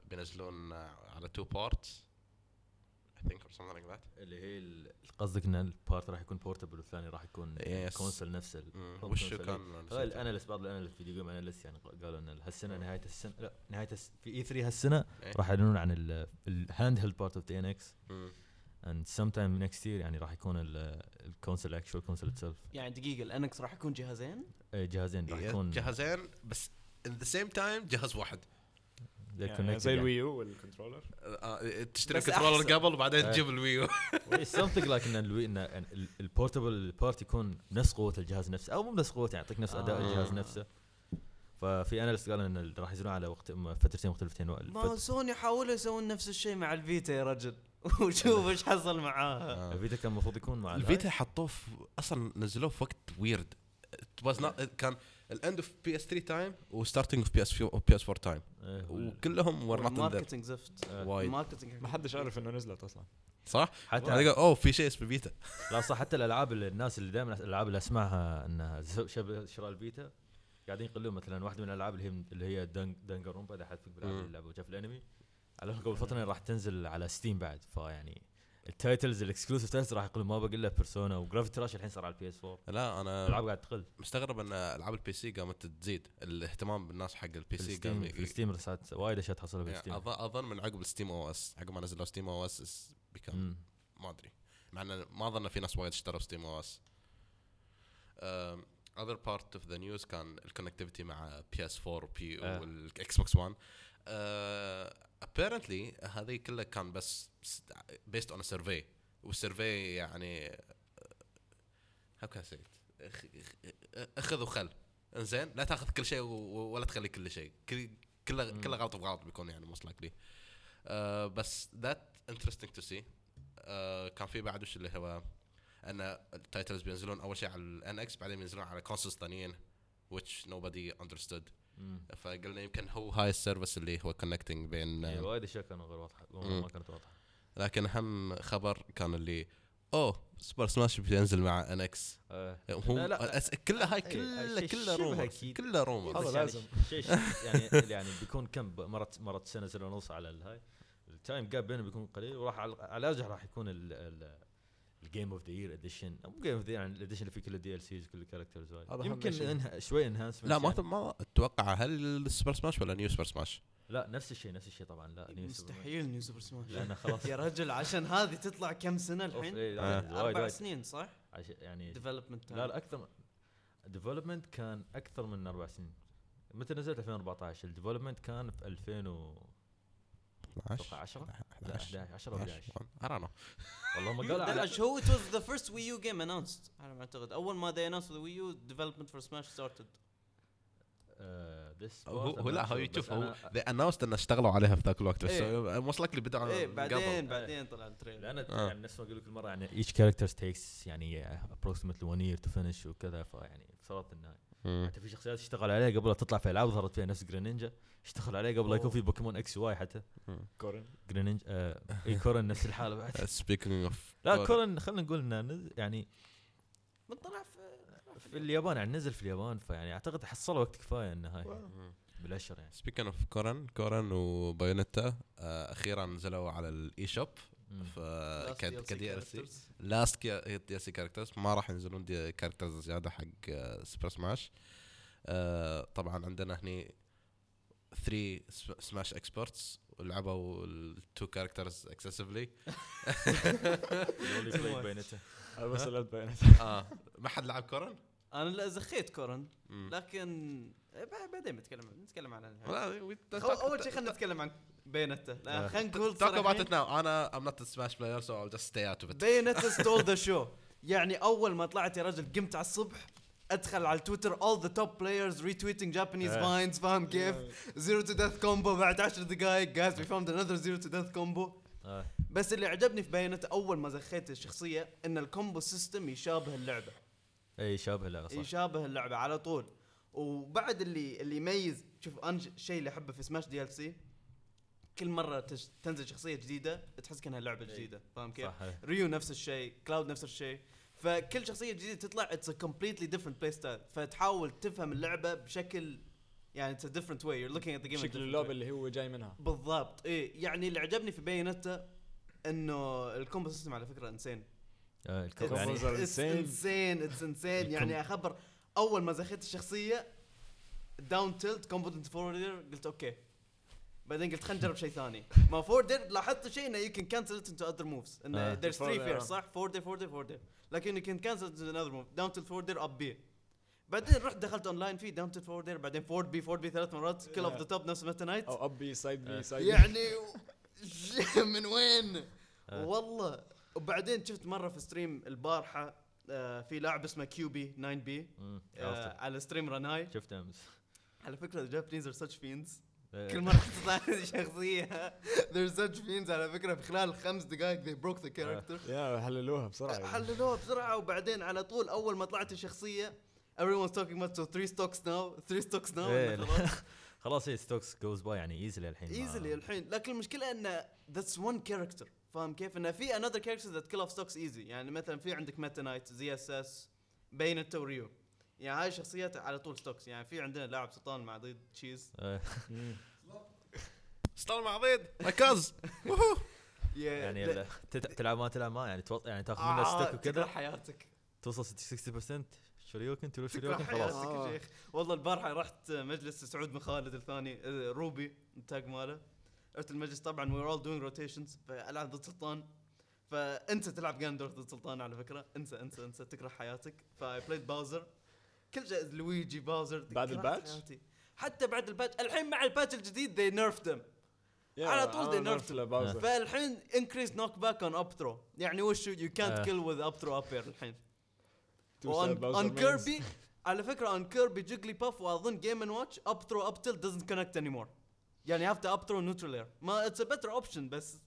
بينزلون على two parts I think or something like that اللي هي قصدك إن ال part راح يكون portable والثاني راح يكون Yes. console وشو console. كان ال analyst بعض ال analyst video game analyst يعني قالوا إن هالسنة نهاية السنة لا نهاية الس... في E3 هالسنة إيه. راح يعلنون عن ال handheld part of the NX sometime next year يعني راح يكون ال console actual console itself يعني دقيقة ال NX راح يكون جهازين جهازين راح يكون جهازين بس in the same time جهاز واحد يعني زي. ال Wii U وال controller آه، تشتري بس controller. قبل وبعدين إيه. تجيب ال Wii U something like ان ال Wii ان ال portable part يكون نفس قوة الجهاز نفسه أو مو نفس قوته يعطيك نفس أداء آه. الجهاز نفسه ففي analyst قال إن راح ينزلون على وقت فترتين مختلفتين ما سوني حاولوا يسوون نفس الشيء مع ال Vita يا رجل وشوف إيش حصل معاها. آه. ال Vita كان المفروض يكون مع ال Vita حطوه في أصلا نزلوه في وقت weird was not كان ال end of PS 3 time و starting of PS PS 4 time إيه، وكلهم were not ان marketing زفت. آه. وايد. marketing ما حدش عارف إنه نزلت أصلا. صح؟ حتى أوه في شيء اسمه Vita لا صح حتى الألعاب اللي الناس اللي دائما الألعاب اللي أسمعها إنها شبه شراء ال Vita قاعدين يقولون مثلا واحدة من الألعاب اللي هي اللي هي Dang Danganronpa إذا حد فيك بيلعب. اللعبه وشاف الأنمي؟ على قبل فترة راح تنزل على Steam بعد فيعني ال titles ال exclusive titles راح يقولون ما باقي إلا Persona و Gravity Rush الحين صار على ال PS 4 لا أنا الألعاب قاعد تقل. مستغرب إن ألعاب ال PC قامت تزيد الاهتمام بالناس حق ال PC قام في ال Steam رسالت وايد أشياء تحصلها يعني بال Steam أظن, أظن من عقب ال Steam OS عقب ما نزلوا Steam OS بيكم. ما أدري. مع إن ما أظن في ناس وايد اشتروا Steam OS Other part of the news كان ال connectivity مع PS 4 و PC. وال Xbox 1 apparently هذه كلها كان بس based on survey وال survey يعني how كان set اخذ وخل إنزين لا تاخذ كل شيء ولا تخلي كل شيء. كل- كله. كله غلط بغلط بيكون يعني most likely بس that's interesting to see كان في بعد وش اللي هو أن ال titles بينزلون أول شيء على ال NX بعدين بينزلون على consoles ثانيين which nobody understood. فقلنا يمكن هو هاي ال service اللي هو connecting بين إيه، وايد اشياء كانوا غير واضحة. ما كانت واضحة لكن أهم خبر كان اللي أوه Super Smash بينزل مع NX آه. هو لا، لا. أس- كلها هاي إيه، كلها كلها rumor. كلها rumor هذا يعني لازم. شيء يعني يعني بيكون كم مرت مرت سنة سنه ونص على الهاي ال time gap بينهم بيكون قليل وراح على على الارجح راح يكون ال game of the year edition مو game of the يعني ال edition اللي فيه كل ال DLCs كل ال characters يمكن. إنها شوي enhancement لا ما ما أتوقع. هل ال Super Smash ولا new Super Smash؟ لا نفس الشيء نفس الشيء طبعا. لا new Super مستحيل new Super Smash لأنه خلاص. يا رجل عشان هذه تطلع كم سنة الحين؟ إيه، آه. أربع سنين صح؟ عش- يعني development لا لا أكثر development كان أكثر من أربع سنين. متى نزلت؟ 2014 ال development كان في 2000 و 12 10 لا 11 10 أو 11 I don't know. والله هم قالوا هو it was the first Wii U game announced. على ما اعتقد اول ما they announced the Wii U development for Smash started. آه، this هو هو لا هو بس هو they announced انه اشتغلوا عليها في ذاك الوقت بس. Most likely بدأوا إيه قبل. بعدين بعدين طلع ال trailer. لأن آه. يعني نفس ما أقول لك كل مرة يعني each character takes يعني approximately one year to finish وكذا فيعني صارت انه. حتى في شخصيات اشتغل عليها قبل لا تطلع في ألعاب ظهرت فيها نفس Greninja. اشتغل عليها قبل لا يكون في Pokémon X Y حتى. Corrin. Greninja آه إي Corrin نفس الحالة بعد. Speaking of لا Corrin. خلينا نقول إنه يعني من طلع في في اليابان يعني نزل في اليابان فيعني أعتقد حصلوا وقت كفاية إنه هاي. بالأشهر يعني. Speaking of Corrin Corrin و Bayonetta آه، أخيرا نزلوا على ال eShop DLC ك DLC. Last DLC characters ما راح ينزلون DLC characters زيادة حق Super Smash طبعا عندنا هني 3 Smash experts ولعبوا ال two characters excessively بس لعبت Bayonetta آه. ما حد لعب Corrin؟ أنا لا زخيت Corrin. لكن بعد- بعدين بنتكلم نتكلم عن أول شيء خلينا نتكلم عن Bayonetta. خلينا نقول talk about it now. أنا not a smash player so I'll just stay out of it. Bayonetta stole the show يعني أول ما طلعت يا رجل قمت على الصبح أدخل على ال Twitter all the top players retweeting Japanese vines فاهم كيف؟ zero to death combo بعد 10 دقائق guys we found another zero to death combo آه. بس اللي عجبني في Bayonetta أول ما زخيت الشخصية إن ال combo system يشابه اللعبة. إي شابه اللعبة صح. يشابه اللعبة على طول. وبعد اللي اللي يميز شوف أنا الشيء اللي أحبه في Smash DLC كل مرة تش تنزل شخصية جديدة تحس كأنها لعبة. جديدة فاهم كيف؟ صح إيه. Ryu نفس الشيء Cloud نفس الشيء. فكل شخصية جديدة تطلع it's completely different play style فتحاول تفهم اللعبة بشكل يعني it's different way you're looking at the game شكل اللعبة اللي هو جاي منها. بالضبط إيه يعني اللي عجبني في Bayonetta إنه ال combo system على فكرة insane it's. insane It's insane يعني أخبر أول ما زخيت الشخصية down tilt combo into forward air قلت أوكي. بعدين قلت خلينا نجرب شيء ثاني. ما forward air لاحظت شيء إنه you can cancel into other moves إنه. there's 3 Forward، fair. صح forward air forward air forward air لكن you can cancel into another move down tilt forward air up B بعدين رحت دخلت اونلاين في down tilt forward air بعدين forward B forward B ثلاث مرات kill off the top نفس Meta Knight أو up B side. B side يعني من وين؟ آه. والله. وبعدين شفت مرة في stream البارحة آه، في لاعب اسمه كيو بي. 9 بي آه،. على stream رناي. شفته أمس. على فكرة are such fiends. آه، كل مرة تطلع شخصية. They're such fiends على فكرة. في خلال خمس دقائق they broke the character. يا حللوها بسرعة. يعني. حللوها بسرعة. وبعدين على طول أول ما طلعت الشخصية everyone's talking about so three stocks now. Three stocks now. إيه، خلاص. هي stocks goes by يعني easily الحين. easily الحين. لكن المشكلة إنه that's one character. فاهم كيف؟ إنه في another character that kill off stocks easy. يعني مثلا في عندك ميتا نايت ZSS بايونيتا وريو يعني هاي الشخصيات على طول stocks يعني في عندنا لاعب سلطان مع ضد تشيز آه، ستار مع ضيد. ركاز يعني تلعب ما تلعب ما يعني توط... يعني تاخذ منه آه، stock تكره وكذا حياتك. توصل 60% شريوكن تلو شريوكن خلاص. حياتك آه. يا شيخ. والله البارحة رحت مجلس سعود بن خالد الثاني آه، روبي التاج ماله. رحت المجلس طبعا we're all doing rotations فالعب ضد سلطان. فأنت تلعب جاندورف ضد سلطان على فكرة. انسى انسى انسى تكره حياتك. ف I played باوزر كل شيء لويجي باوزر بعد ال patch؟ حياتي. حتى بعد ال patch الحين مع ال patch الجديد them. يا على طول nerfed لباوزر. فالحين increase knock back on up throw يعني وش you can't آه. kill with up throw up air الحين mains. كيربي على فكرة on كيربي جيجلي باف وأظن جيم ان واتش up throw up tilt doesn't connect anymore. يعني have to throw neutral air ما it's a better option بس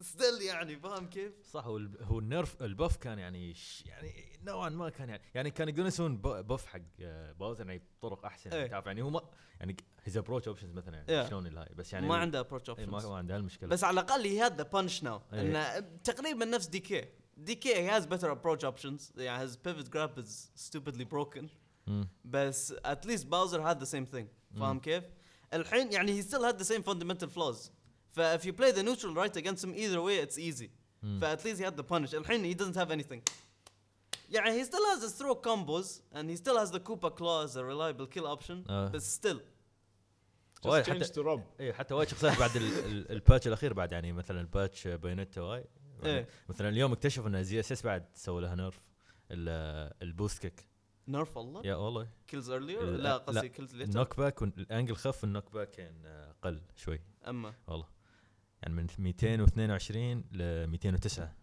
still يعني فاهم كيف؟ صح هو هو ال nerf ال buff كان يعني ش- يعني نوعا ما كان يعني يعني كان يقدرون يسوون buff حق آه، باوزر يعني بطرق أحسن إيه. يعني تعرف يعني هو ما يعني his approach options مثلا يعني Yeah. شلون الهاي بس يعني ما عنده approach إيه، ما options ما عنده هالمشكلة بس على الأقل he had the punish now إيه. إنه تقريبا نفس دي كي دي كي he has better approach options يعني his pivot grab is stupidly broken مم. بس at least باوزر had the same thing فاهم كيف؟ الحين يعني he still had the same fundamental flaws ف if you play the neutral right against him either way it's easy مم. ف at least he had the punish الحين he doesn't have anything يعني he still has his throw combos and he still has the Koopa Claw as a reliable kill option آه. but still وايد حتى to Rob. اي حتى وايد شخصيات بعد ال- ال- ال patch الاخير بعد يعني مثلا ال patch بايونيتا واي إيه. مثلا اليوم اكتشف ان ZSS بعد سووا لها nerf ال- ال boost kick nerf والله يا والله. Earlier ال- لا قصدي kills later. ال knock back وال angle خف ال knock back كان آه، قل شوي. أما. والله. يعني من 222 ل 209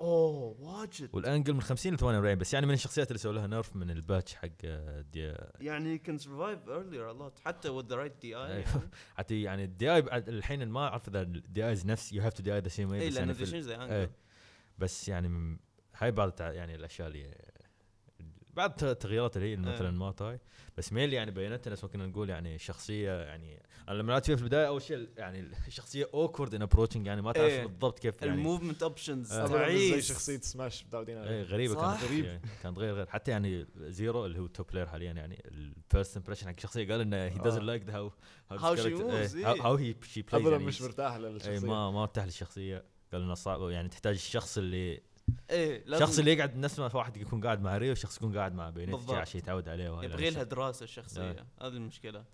أوه واجد. والانجل من 50 ل 48 بس يعني من الشخصيات اللي سووا لها nerf من ال patch حق آه، دي يعني he can survive earlier a lot حتى the right DI أيوه. يعني. حتى يعني ال DI بعد الحين ما أعرف إذا ال DI is نفس you have to DI the same way بس يعني بس يعني هاي بعض يعني الأشياء اللي بعض الت- التغييرات اللي هي مثلا إيه. ما تاي بس ميل يعني بينت نفس ما كنا نقول يعني شخصية يعني أنا لما لعبت فيها في البداية أول شيء يعني الشخصيه awkward in approaching يعني ما تعرف إيه. بالضبط كيف يعني ال movement options آه. زي شخصية سماش متعودين إيه غريبة. كانت غريب كانت غير غير حتى يعني زيرو اللي هو top player حاليا يعني ال first impression حق الشخصيه قال إنه هي. doesn't like how إيه. how he she plays ابدا مش مرتاح للشخصية ما ما ارتاح للشخصية قال إنه صعب يعني تحتاج الشخص اللي إيه الشخص اللي يقعد نفس ما واحد يكون قاعد مع ريو وشخص يكون قاعد مع بايونيتا بالضبط. عشان يتعود عليه يبغي لها. دراسة الشخصية. هذه المشكلة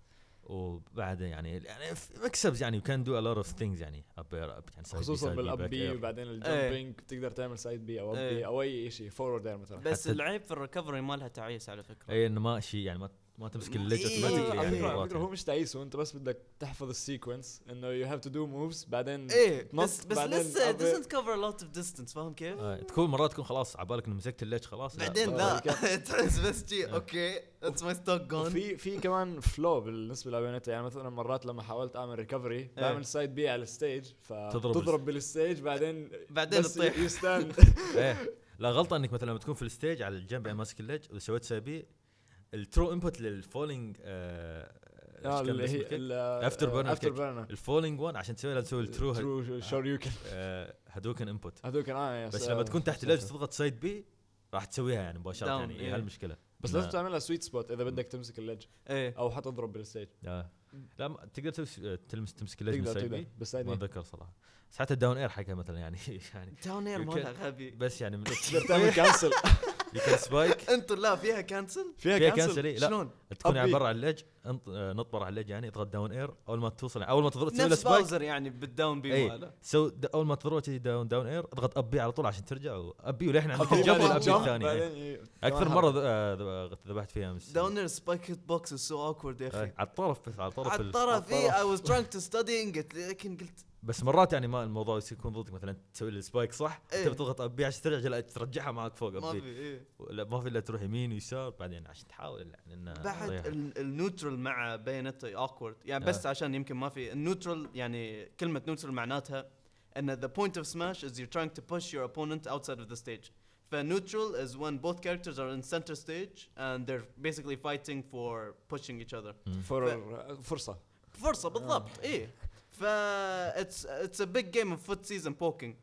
وبعد يعني يعني مكسبز يعني can do a lot of things يعني up up يعني خصوصا بال up B. وبعدين إيه. ال jumping بتقدر تعمل side B أو up إيه. B أو أي شيء forward مثلا بس العيب في ال recovery مالها تعيس على فكرة اي إنه ما شيء يعني ما ما تمسك ال ledge إيه، automatically على يعني فكرة على فكرة هو. مش تعيس هو أنت بس بدك تحفظ ال sequence إنه you have to do moves بعدين إيه بس بس بعدين لسه doesn't cover a lot of distance فاهم كيف؟ آه، تكون مرات تكون خلاص عبالك إنه مسكت الليج خلاص. لا، بعدين لا. تحس بس جي. أوكي that's my stock gone وفي في كمان flaw بالنسبة لبايونيتا يعني مثلا مرات لما حاولت أعمل recovery بعمل side B على ال stage تضرب فتضرب بال stage بعدين بعدين تطيح. يستان إيه. لا غلطة إنك مثلا لما تكون في الستيج على الجنب يعني ماسك الليج واذا سويت سايبي الترو انبوت للفولينج آه، اللي هي After burner افتر. بيرنر الفولينج 1 عشان تسوي لها تسوي الترو ترو شوريوكن هدوكن انبوت هذول كان آه بس آه، لما تكون تحت الليج تضغط سايد بي راح تسويها يعني مباشرة يعني إيه. هي هالمشكلة. بس إنه- لازم تعملها سويت سبوت إذا بدك تمسك الليج إيه. أو حتضرب بالستيج آه. لا ما تقدر تسوي تلمس تمسك الليج من تقدر. سايد تقدر بي بالسايد ما أتذكر صراحة. بس حتى ال down air حقها مثلا يعني يعني down air مالها غبي. بس يعني تقدر تعمل cancel you can spike أنتوا لا فيها cancel فيها فيها cancel إيه، لا. شلون؟ تكون يعني أبي. برا على الليج انط- آه، نط برا على ال ledge يعني اضغط down air أول ما توصل أول ما تضرب تسوي له نفس spike باوزر يعني بال down B إيه. ماله سو د- أول ما تضرب تجي down down air اضغط up B على طول عشان ترجع واب بي وللحين عندك الجمب والاب jump، الثاني. أكثر مرة آه، ذ- ذبحت فيها مس down air spike hit box so awkward يا أخي. على الطرف بس على الطرف على ال- الطرف على إي. I was trying to ستدينج لكن قلت بس مرات يعني ما الموضوع يصير يكون ضدك مثلا تسوي ال spike صح؟ إيه. تبي تضغط up B عشان ترجع لا ترجعها معك فوق ما up في إيه. لا ما في إلا تروح يمين ويسار بعدين عشان تحاول يعني انه بعد ال neutral مع بايونيتا awkward يعني بس آه. عشان يمكن ما في ال neutral يعني كلمة neutral معناتها إن the point of smash is you're trying to push your opponent outside of the stage. ف neutral is when both characters are in center stage and they're basically fighting for pushing each other. فور فرصة. فرصة بالضبط إيه. ف it's it's a big game of footsies and poking.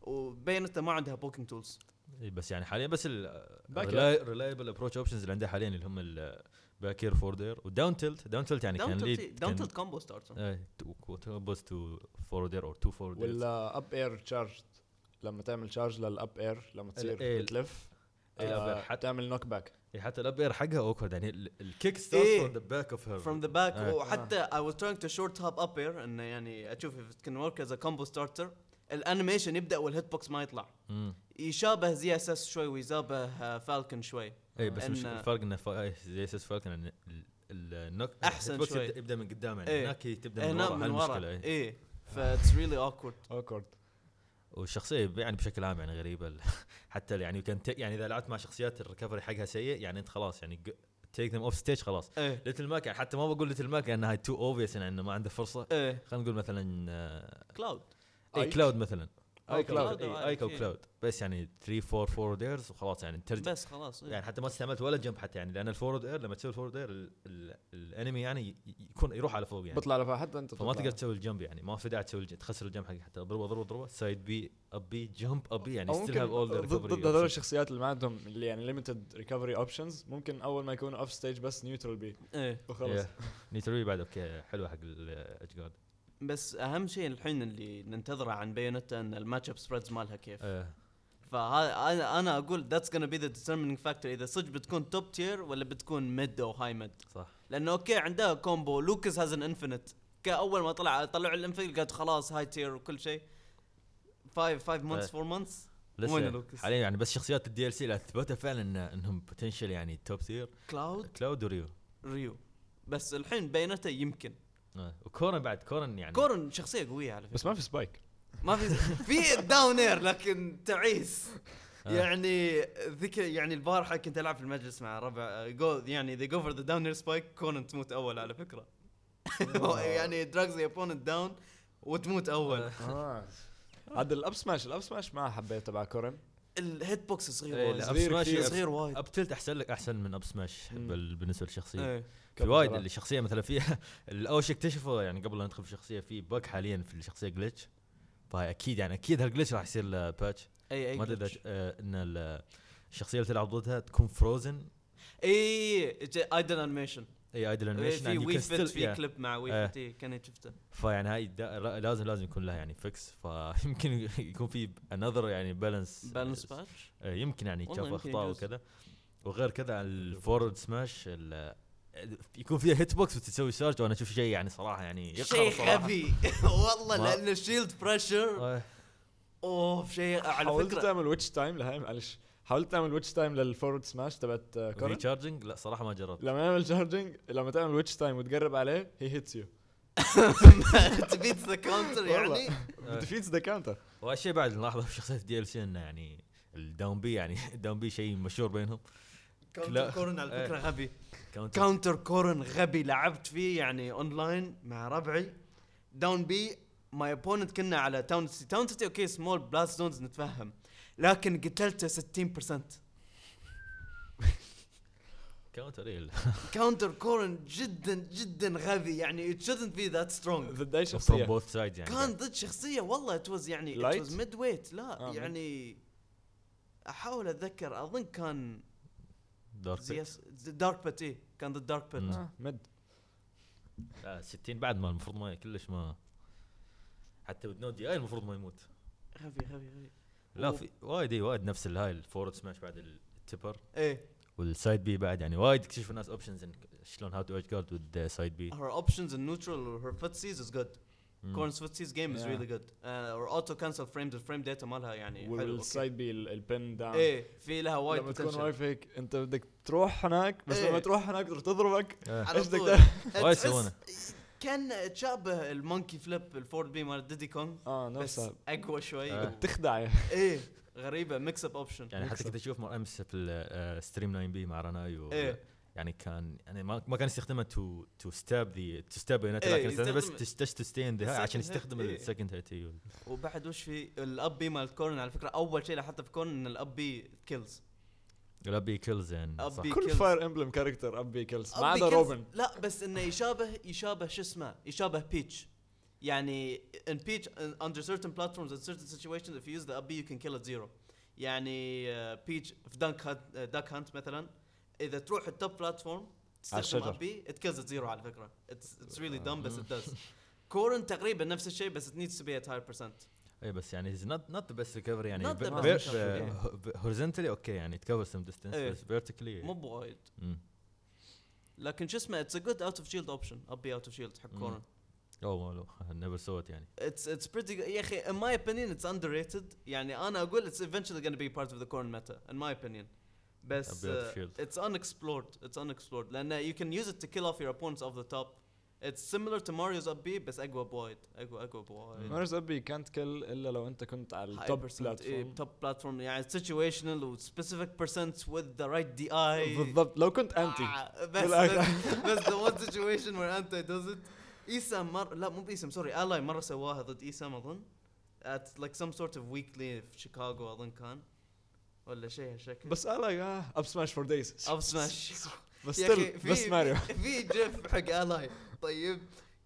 وبايونيتا ما عندها poking tools. إيه بس يعني حاليا بس. ال reliable approach options اللي عندها حاليا اللي هم ال back air forward air و down tilt down tilt يعني can lead down tilt combo starter إيه goes to forward air or to forward air ولا up air charge لما تعمل charge لل up air لما تصير إيه، إيه، حتى- تعمل knock back إيه، حتى ال up air حقها awkward يعني ال kick starts إيه. from the back of her from the back. آه. وحتى I was trying to short hop up air انه يعني أشوف work as a combo starter. ال animation يبدأ وال hit box ما يطلع. يشابه ZSS شوي ويشابه فالكون شوي. اي إيه، بس مش الفرق انه إيه، ZSS فالكن إن ال- ال knock box شوي. يبدا, يبدأ من قدام يعني إيه. هناك هي تبدأ من هنا ورا من ورا. هالمشكله إيه. إيه. that's really awkward awkward والشخصيه يعني بشكل عام يعني غريبة حتى يعني كان يعني إذا لعبت مع شخصيات ال recovery حقها سيء يعني أنت خلاص يعني take them off stage خلاص. إيه. ليتل ماك يعني حتى ما بقول ليتل ماك لأنها too obvious يعني إنه ما عنده فرصة. إيه. خلينا نقول مثلا آه، كلاود اي. كلاود مثلا. أي كلاود. إي كلاود بس يعني 3 4 forward airs وخلاص يعني ترجع. بس خلاص. يعني حتى ما استعملت ولا jump حتى يعني لأن ال forward air لما تسوي ال forward air ال- ال- ال enemy يعني يكون يروح على فوق يعني. بطلع لفوق حتى أنت فما. تقدر تسوي ال jump يعني ما في داعي تسوي تخسر ال jump حقك حتى. ضربة ضربة ضربة side B up B jump up B يعني still have all ضد هذول الشخصيات اللي ما عندهم اللي يعني limited recovery options ممكن أول ما يكونوا off stage بس neutral B إيه. وخلص neutral B بعد okay حلوة حق ال edge guard بس أهم شيء الحين اللي ننتظره عن بايونيتا إن ال matchup spreads مالها كيف. آه، فهذا أنا أنا أقول that's gonna be the determining factor إذا صدق بتكون top tier ولا بتكون mid أو high mid صح. لأنه okay عندها combo لوكاس has an infinite كأول ما طلع طلعوا ال infinite قالت خلاص high tier وكل شيء. 5 5 months إيه. 4 months لسه؟ حاليا يعني بس شخصيات ال DLC اللي أثبتها فعلا إن إنهم potential يعني top tier كلاود كلاود وريو. ريو. بس الحين بايونيتا يمكن. وكورن بعد كورن يعني. كورن شخصية قوية على فكرة. بس ما في spike ما في في down air لكن تعيس. آه. يعني ذيك يعني البارحة كنت ألعب في المجلس مع ربع جو يعني they go for the down air spike كورن تموت أول على فكرة. يعني drags the opponent down وتموت أول. آه. عاد ال up smash ال up smash ما حبيت تبع كورن. ال hit box صغير إيه، وايد لا، صغير كثير. صغير وايد up tilt احسن لك احسن من up smash مم. بال- بالنسبة للشخصيه إيه في وايد اللي شخصيه مثلا فيها اللي اول شيء اكتشفوا يعني قبل لا ندخل في الشخصيه في bug حاليا في الشخصيه glitch فهي أكيد يعني أكيد هال glitch راح يصير له patch اي اي ما ادري glitch. آه، ان ال- الشخصيه اللي تلعب ضدها تكون frozen in idle animation in idle animation في Wii Fit في كليب مع وي إيه. فيت إيه، كان شفته. فيعني هاي لازم لازم يكون لها يعني fix فيمكن يكون في another يعني balance balance patch يمكن يعني يمكن أخطاء. وكذا وغير كذا ال forward smash ال- يكون فيها hit box وتسوي charge وأنا أشوف شيء يعني صراحة يعني شيء. غبي والله لأن ال shield pressure oh شيء على حاولت فكرة. تعمل Witch Time لهاي معلش. حاولت تعمل Witch Time لل forward smash تبعت آه، كورن recharging لا صراحة ما جربت. لما يعمل charging لما تعمل Witch Time وتقرب عليه he hits you it beats the counter. يعني؟ defeats the counter وهالشيء بعد نلاحظه في شخصية DLC انه يعني ال down B يعني ال down B شيء مشهور بينهم. counter. كورن على فكرة إيه. غبي. counter counter كورن غبي لعبت فيه يعني اونلاين مع ربعي. down B my opponent كنا على Town and City Town and City okay small blast zones نتفهم. لكن قتلته 60% counter إيه counter كورن جدا جدا غبي. يعني it shouldn't be that strong. ضد أي شخصية. both sides يعني. كان ضد شخصية. والله it was يعني light؟ it was mid weight لا آه، يعني أحاول أتذكر. اظن كان دارك بيت. دارك بيت إيه كان ضد دارك بيت mid. لا 60 بعد ما المفروض ما كلش ما حتى with no DI المفروض ما يموت. غبي غبي غبي. لا في وايد إي، وايد نفس الهاي ال forward smash بعد ال tipper إيه. وال side B بعد يعني وايد اكتشفوا الناس options شلون how to edge guard with side B her options in neutral or her footsies is good. Corrin's footsies game is Yeah. really good. Uh, or auto cancel frames الفريم داتا مالها يعني. والسايد بي ال- البن داون إيه في لها وايد لما تكون potential. واقف هيك أنت بدك تروح هناك بس إيه. لما تروح هناك تضربك. إيش بدك؟ وايد يسوونه. كان تشابه المونكي فليب الفورد بي مال ديدي كونغ آه بس نفسها أقوى شوي آه. بتخدع إيه غريبة ميكس اب اوبشن يعني حتى. كنت أشوف مر أمس في الستريم 9 بي مع رناي و إيه. يعني كان يعني ما ما كان يستخدمها تو تو ستاب ذا تو ستاب إيه، لكن بس تش تو ذا عشان يستخدم إيه. السكند هيت وبعد وش في الاب بي مال كورن على فكرة أول شيء لاحظته في كورن إن الاب بي كيلز ال up B kills يعني up صح. B kill. Fire Emblem character up B kills ما أبي عدا روبن لا بس إنه يشابه يشابه شو اسمه؟ يشابه بيتش يعني in Peach uh, under certain platforms and certain situations if you use the up B you can kill at zero. يعني بيتش في دانك هانت داك هانت مثلا إذا تروح ال top platform تستخدم الشجر. up B it kills at zero على فكرة. It's, it's really dumb بس it does. كورن تقريبا نفس الشيء بس it needs to be at higher percent. اي بس يعني he's not not the best recovery يعني Not the best recovery. horizontally okay يعني تكفر some distance إيه. بس vertically مو بوايد لكن شو اسمه it's a good out of shield option اب بي out of shield حق. كورن اوه نيفر سوت يعني It's it's pretty good. يا أخي in my opinion it's underrated يعني أنا أقول it's eventually going to be part of the core meta in my opinion بس uh, shield. it's unexplored it's unexplored لأن you can use it to kill off your opponents off the top it's similar to Mario's up B بس أقوى بوايد. اقوى أقوى بوايد. مارز ابي كانت كل إلا لو أنت كنت على التوب بلاتفورم top platform. يعني situational و specific percents with the right DI بالضبط. لو كنت انتي آه، بس. بس, the one situation where anti does it. ايسام مر لا مو باسم sorry Ally مرة سواها ضد ايسام أظن. At like some sort of weekly في شيكاغو أظن كان. ولا شيء هالشكل. بس آه up smash for days up smash بس بس ماريو في GIF حق Ally طيب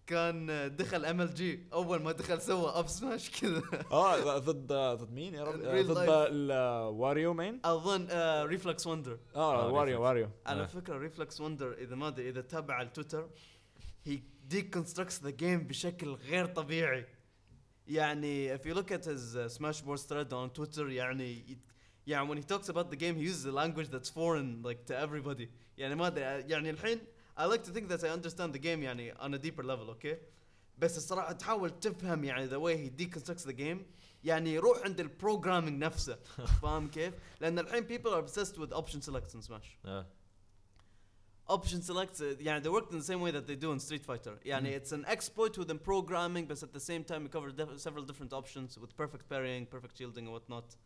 كان دخل MLG أول ما دخل سوى up smash كذا. آه ضد ضد مين يا رب؟ آه، ضد. الواريو مين أظن ريفلكس وندر آه آه، واريو Reflex. واريو على آه. فكرة ريفلكس وندر إذا ما أدري إذا تابع التويتر he deconstructs the game بشكل غير طبيعي. يعني if you look at his uh, Smash Bros. thread on Twitter يعني it- يعني when he talks about the game he uses a language that's foreign like to everybody يعني ما ادري يعني الحين I like to think that I understand the game يعني on a deeper level okay بس الصراحه تحاول تفهم يعني the way he deconstructs the game يعني روح عند البروجرامينج نفسه فاهم كيف؟ لان الحين people are obsessed with option selects in Smash آه. option selects uh, يعني they worked in the same way that they do in Street Fighter يعني it's an exploit within programming but at the same time you cover def- several different options with perfect parrying perfect shielding and whatnot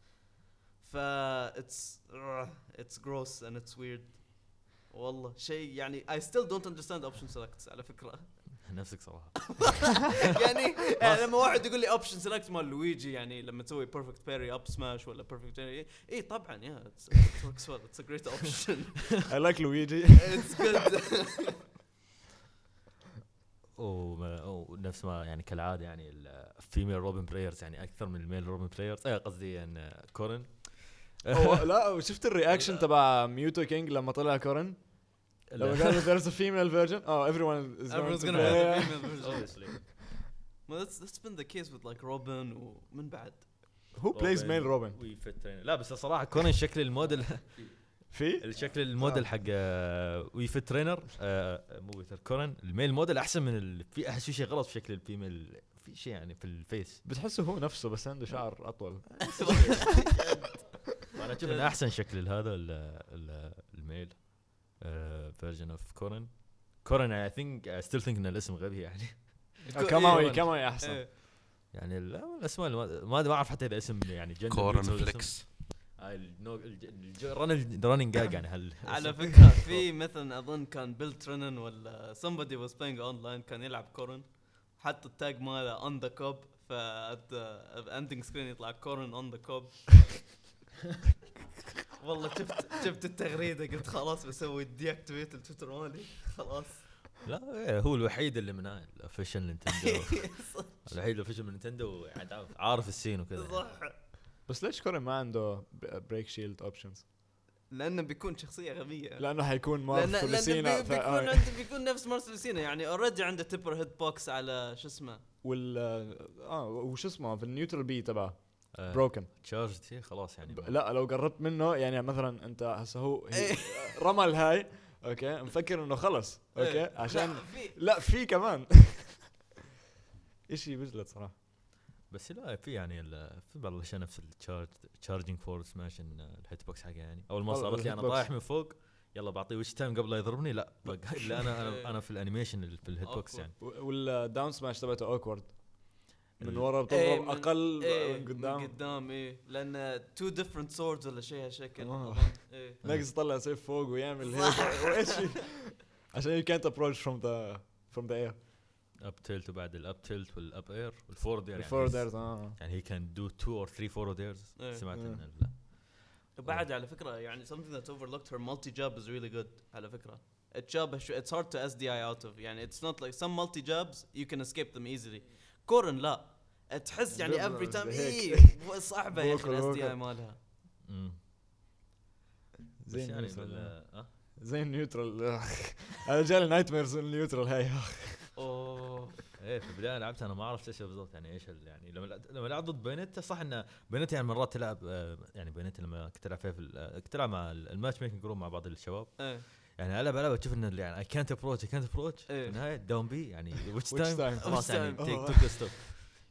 ف uh, it's gross and it's weird. والله. شيء يعني I still don't understand option selects على فكرة. نفسك صراحة. يعني, يعني لما واحد يقول لي option select مال لويجي يعني لما تسوي perfect parry up smash ولا parry اي طبعا works well. It's a great option. I like لويجي good. وما- ونفس ما يعني كالعادة يعني ال female Robin players يعني أكثر من ال male Robin players اي قصدي ان كورن هو لا شفت ال reaction تبع Mew2King لما طلع كورن؟ لما قال there's a female version oh everyone is going Everyone's to gonna have the female version. Obviously. Well, that's that's been the case with like Robin ومن بعد. who plays male Robin. لا بس الصراحه كورن شكل الموديل في؟ الشكل الموديل حق آه، Wii Fit Trainer مو Wii Fit كورن ال male model أحسن من ال... في احس في شيء غلط في شكل ال female. في شيء يعني في ال face. بتحسه هو نفسه بس عنده شعر أطول. أنا أشوف انه أحسن شكل هذا ال- ال- ال male version of Corrin Corrin I think still think إن الاسم غبي يعني. كماوي كماوي أحسن. إيه. يعني ال- الاسماء اللي ما ما أعرف حتى إذا اسم يعني gender Corrin flex ال running gag يعني هل على فكرة في مثلا أظن كان بيل ترينن ولا somebody was playing online كان يلعب كورن حط ال tag ماله on the cup ف at the ending screen يطلع كورن on the cup والله شفت شفت التغريدة قلت خلاص بسوي deactivate التويتر مالي. خلاص. لا إيه، هو الوحيد اللي من ال official نينتندو الوحيد ال official من نينتندو يعني عارف- السين وكذا صح. بس ليش كورن ما عنده break shield options لأنه بيكون شخصية غبية. لأنه حيكون ف لوسينا بي- بيكون عنده بيكون نفس مارث لوسينا يعني already عنده tipper hitbox على شو اسمه. وال آه وش اسمه؟ في ال neutral B تبعه. آه، broken charge شيء خلاص يعني. ب- لا لو قربت منه يعني مثلا أنت هسه هو هي- إيه. رمى الهاي okay مفكر إنه خلص okay إيه. عشان لا، في كمان. إشي بجلد صراحة. بس لا في يعني في بعض الأشياء نفس التشارج تشارجنج فور سماش الهيت بوكس حقه يعني. أول ما صارت لي أنا. طايح من فوق يلا بعطيه Witch Time قبل لا يضربني لا لا أنا أنا أنا في ال animation في ال hitbox. يعني. وال down smash تبعته awkward من ورا إيه، بتضرب من- أقل إيه، من قدام. من قدام إيه. لأن two different swords ولا شيء هالشكل. إيه. ناقص يطلع سيف فوق ويعمل هيك. وإيش؟ عشان you can't approach from the from the air. اب تيلت وبعد الاب تيلت والاب اير والفورد يعني الفور ديرز آه. يعني هي can do two or three forward airs إيه. سمعت إيه. ان ال- وبعد على فكرة يعني something that's overlooked her multi jab is really good على فكرة. شو- it's hard to SDI out of. يعني it's not like some multi jabs you can escape them easily. كورن لا تحس يعني time هيك. إيه صعبة يا أخي ال SDI مالها مم. بس زي يعني آه. زي ال neutral أنا جالي nightmares ال neutral هاي أوه إيه في البداية لعبت أنا ما عرفت إيش بالضبط يعني إيش ال- يعني لما لما لعبت ضد بينتا صح إنه بينتا يعني مرات تلعب آه، يعني بينتا لما كنت العب فيها في ال- آه، كنت العب مع ال- ال matchmaking group مع بعض الشباب إيه يعني العب ألعب تشوف انه يعني اي كانت ابروتش اي كانت ابروتش في. النهاية down B يعني Witch Time؟ خلاص يعني؟ tick. tock stop